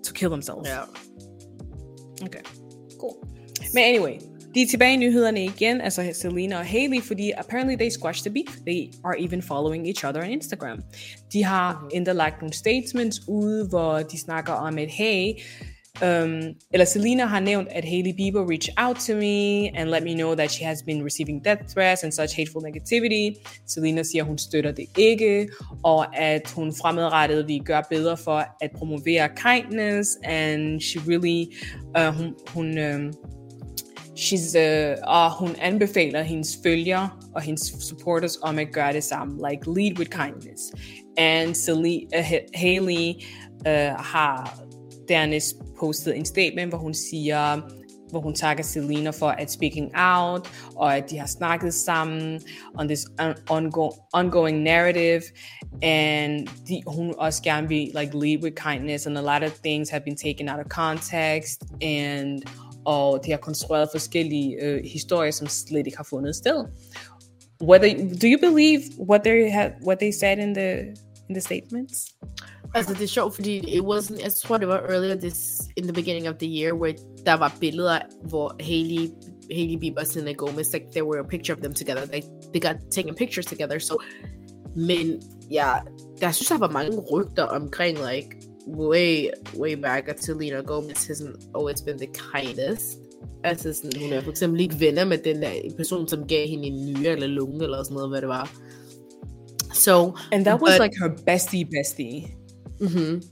to kill themselves. Yeah. Okay, cool. Men anyway, de er tilbage i nyhederne igen, altså Selena Haley, Hailey, fordi apparently they squashed the beef. They are even following each other on Instagram. De har endda lagt nogle statements ude, hvor de snakker om, at hey, um, eller Selena har nævnt, at Hailey Bieber reached out to me and let me know that she has been receiving death threats and such hateful negativity. Selena siger, at hun støtter det ikke, og at hun fremadrettet vil gøre bedre for at promovere kindness, and she really, uh, hun, hun um, she's, uh, og hun anbefaler hendes følgere og hendes supporters om at gøre det samme, like lead with kindness. And Selena, uh, Hailey uh, har dernæst postet en statement, hvor hun siger, hvor hun takker Selena for at speaking out, og at de har snakket sammen on this ongo ongoing narrative, and de, hun også gerne vil like lead with kindness, and a lot of things have been taken out of context, and og de har konstrueret forskellige øh, historier, som slet ikke har fundet sted. Whether do you believe what they had, what they said in the in the statements? Altså, det er sjovt, fordi it wasn't, jeg tror, det var earlier this, in the beginning of the year, where der var billeder, hvor Hailey, Hailey Bieber og Selena Gomez, like, there were a picture of them together. Like, they got taken pictures together, so, men, ja, der synes, der var mange rygter omkring, like, way, way back, at Selena Gomez hasn't always been the kindest. Altså, sådan, hun er for eksempel ikke venner med den der person, som gav hende en nyre eller lunge, eller sådan noget, hvad det var. So, And that was but- like her bestie bestie. Hmm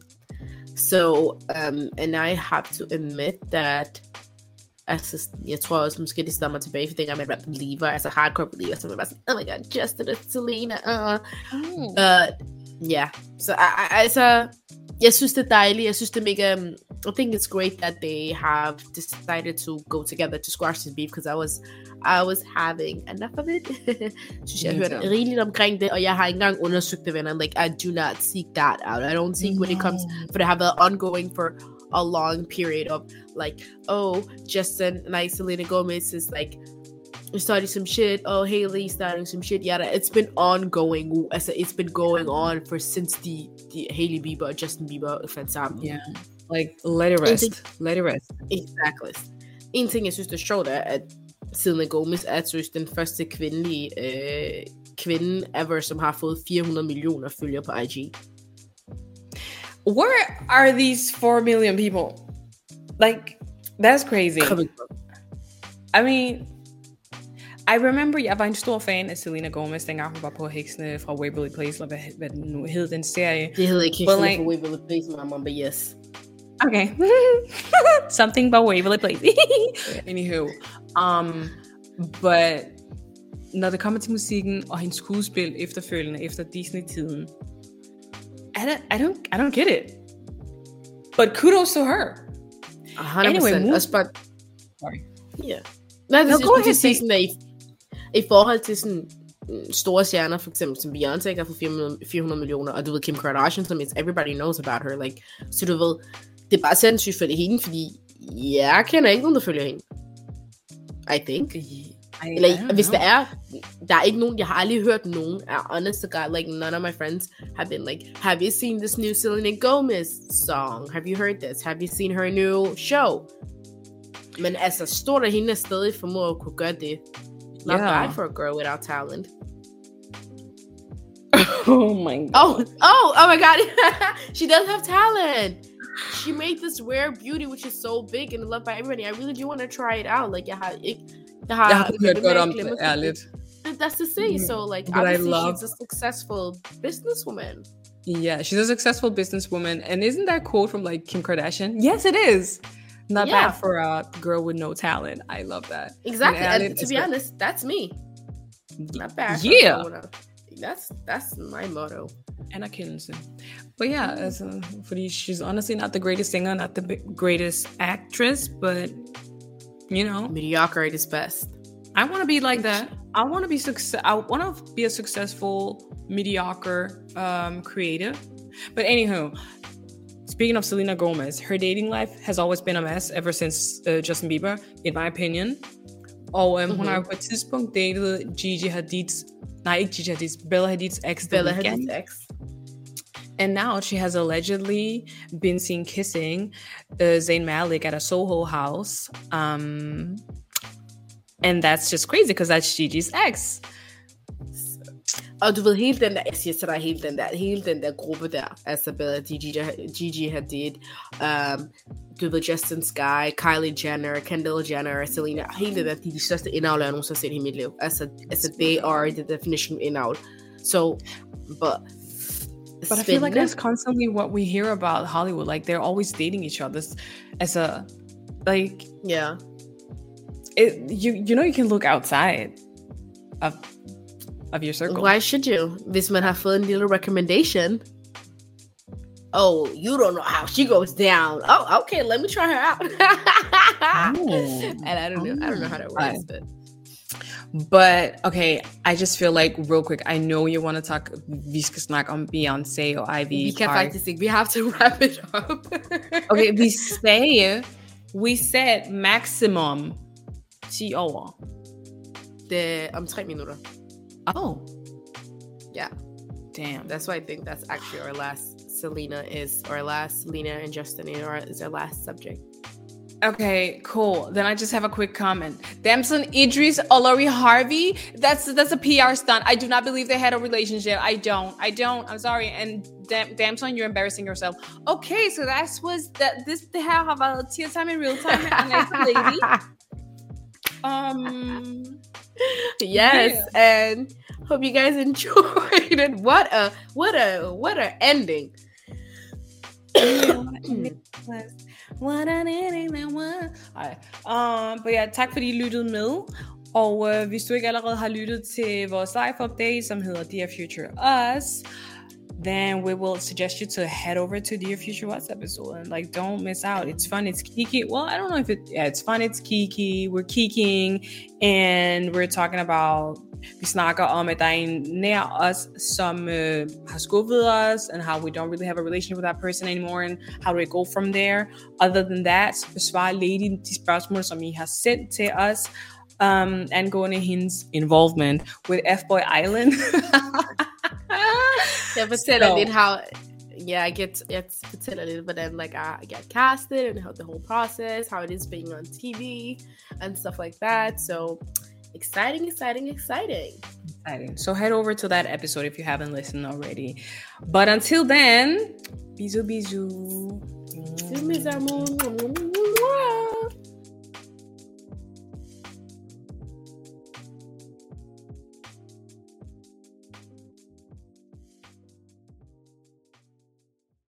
So, um, and I have to admit that altså, jeg tror også, måske det stammer tilbage, for dengang man var believer, altså hardcore believer, man var sådan, oh my god, Justin og Selena, uh. But, yeah, så I, I, jeg synes det er dejligt, jeg synes det er mega, um, I think it's great that they have decided to go together to squash this beef, because I was, I was having enough of it. (laughs) synes jeg har Me hørt too. rigeligt omkring det, og jeg har ikke engang undersøgt det, venner. Like, I do not seek that out. I don't seek when it comes, for det har været ongoing for a long period of like, oh, Justin and I, Selena Gomez is like starting some shit. Oh, Hailey starting some shit. Yeah, it's been ongoing. It's been going on for since the the Hailey Bieber Justin Bieber fandt sammen. Yeah. Like let it rest. Let it rest. Exactly. En ting, jeg synes, det er sjovt, er, at Selena Gomez er synes, den første kvindelige øh, kvinde ever, som har fået 400 millioner følgere på IG. Where are these four million people? Like that's crazy. I mean, I remember, jeg var en stor fan af Selena Gomez, dengang hun var på Heksene fra Waverly Place, eller hvad, hvad den nu hed, den serie. Det hedder ikke Hexen like- for Waverly Place, mamma, but yes. Okay. (laughs) Something about Waverly Place. (laughs) Anywho. Um, but når det kommer til musikken og hendes skuespil efterfølgende, efter Disney-tiden, I don't, I don't, I don't get it. But kudos to her. 100%. Anyway, move- Også bare, Sorry. yeah. Nej, det No, er go ahead, sådan, at i, i forhold til sådan mm, store stjerner, for eksempel som Beyoncé, der får 400, 400 millioner, og du ved Kim Kardashian, som is everybody knows about her, like, så du ved, det er bare sindssygt for hende, fordi jeg kender ikke nogen, der følger hende. I think. I, Eller I hvis know. der er, der er ikke nogen, jeg har aldrig hørt nogen, er honest to God, like none of my friends have been like, have you seen this new Selena Gomez song? Have you heard this? Have you seen her new show? Men altså, stort af hende er stadig formået at kunne gøre det. Not Ja. bad for a girl without talent. (laughs) oh my (laughs) oh, god. Oh, oh, oh my god. (laughs) she does have talent. She made this rare beauty which is so big and loved by everybody. I really do want to try it out. Like, jeg har ikke, jeg har, Jeg har hørt godt om det, glemt- That's the thing. Mm-hmm. So, like, But I obviously, love- she's a successful businesswoman. Yeah, she's a successful businesswoman. And isn't that quote from like Kim Kardashian? Yes, it is. Not Yeah. bad for a girl with no talent. I love that. Exactly. Yeah, And to be honest, that's me. Not bad. Yeah. That's that's my motto. Anna Kinson. But yeah, as a, fordi she's honestly not the greatest singer, not the greatest actress, but you know, Mediocrity is best. I want to be like that. I want to be success. I want to be a successful, mediocre um, creative. But anywho, speaking of Selena Gomez, her dating life has always been a mess ever since uh, Justin Bieber, in my opinion. Og um, hun har jo på et tidspunkt datet Gigi Hadid's, nej ikke Gigi Hadid's, Bella Hadid's ex, Bella Hadid's ex. And now she has allegedly been seen kissing uh, Zayn Malik at a Soho house. Um, and that's just crazy because that's Gigi's ex. Og du ved, hele den der, jeg siger til dig, hele den der, hele den der gruppe der, altså Bella, Gigi, Gigi Hadid, um, du ved, Justin Skye, Kylie Jenner, Kendall Jenner, Selena, hele det der, de er de største indavler, jeg nogensinde har set i mit liv. Altså, altså, they are the definition of indavl. So, but, But I feel like that's constantly what we hear about Hollywood. Like they're always dating each other as a like yeah. it, you you know you can look outside of of your circle. Why should you? This man har fået en lille recommendation. Oh, you don't know how she goes down. Oh, okay, let me try her out. Oh. (laughs) and I don't know, I don't know how that works, oh. but But okay, I just feel like real quick. I know you want to talk. Vi skal snakke om Beyoncé og Ivy. vi kan Park. faktisk ikke. We have to (laughs) wrap it up. Okay, we (laughs) say we said maximum 10 år. Det om tre minutter. Oh, Yeah, damn. that's why I think that's actually our last Selena is our last Selena and Justin or is our last subject. Okay, cool. Then I just have a quick comment. Damson Idris Olori Harvey. That's that's a PR stunt. I do not believe they had a relationship. I don't. I don't. I'm sorry. And Dam- Damson, you're embarrassing yourself. Okay, so that was that. This the hell have a Tea Time in Real Time and nice lady. (laughs) Um. Yes, and hope you guys (laughs) enjoyed it. What a what a what a ending. What an ending that was. Um, but ja, tak fordi I lyttede med. Og øh, hvis du ikke allerede har lyttet til vores live update, som hedder Dear Future Us, then we will suggest you to head over to Dear Future Us episode and like don't miss out. It's fun, it's kiki. Well, I don't know if it yeah, it's fun, it's kiki. We're kiking and we're talking about vi snakker om, at der er en nær os, som øh, har skuffet os, and how we don't really have a relationship with that person anymore, and how do we go from there? Other than that, så besvarer Lady de spørgsmål, som I har sendt til os, um, angående hendes involvement with F-Boy Island. (laughs) Jeg fortæller So- lidt how yeah, I get jeg fortæller but then like I get casted and how the whole process, how it is being on TV and stuff like that. So exciting, exciting, exciting. Exciting. So head over to that episode if you haven't listened already. But until then, bisous bisous. Mes amours.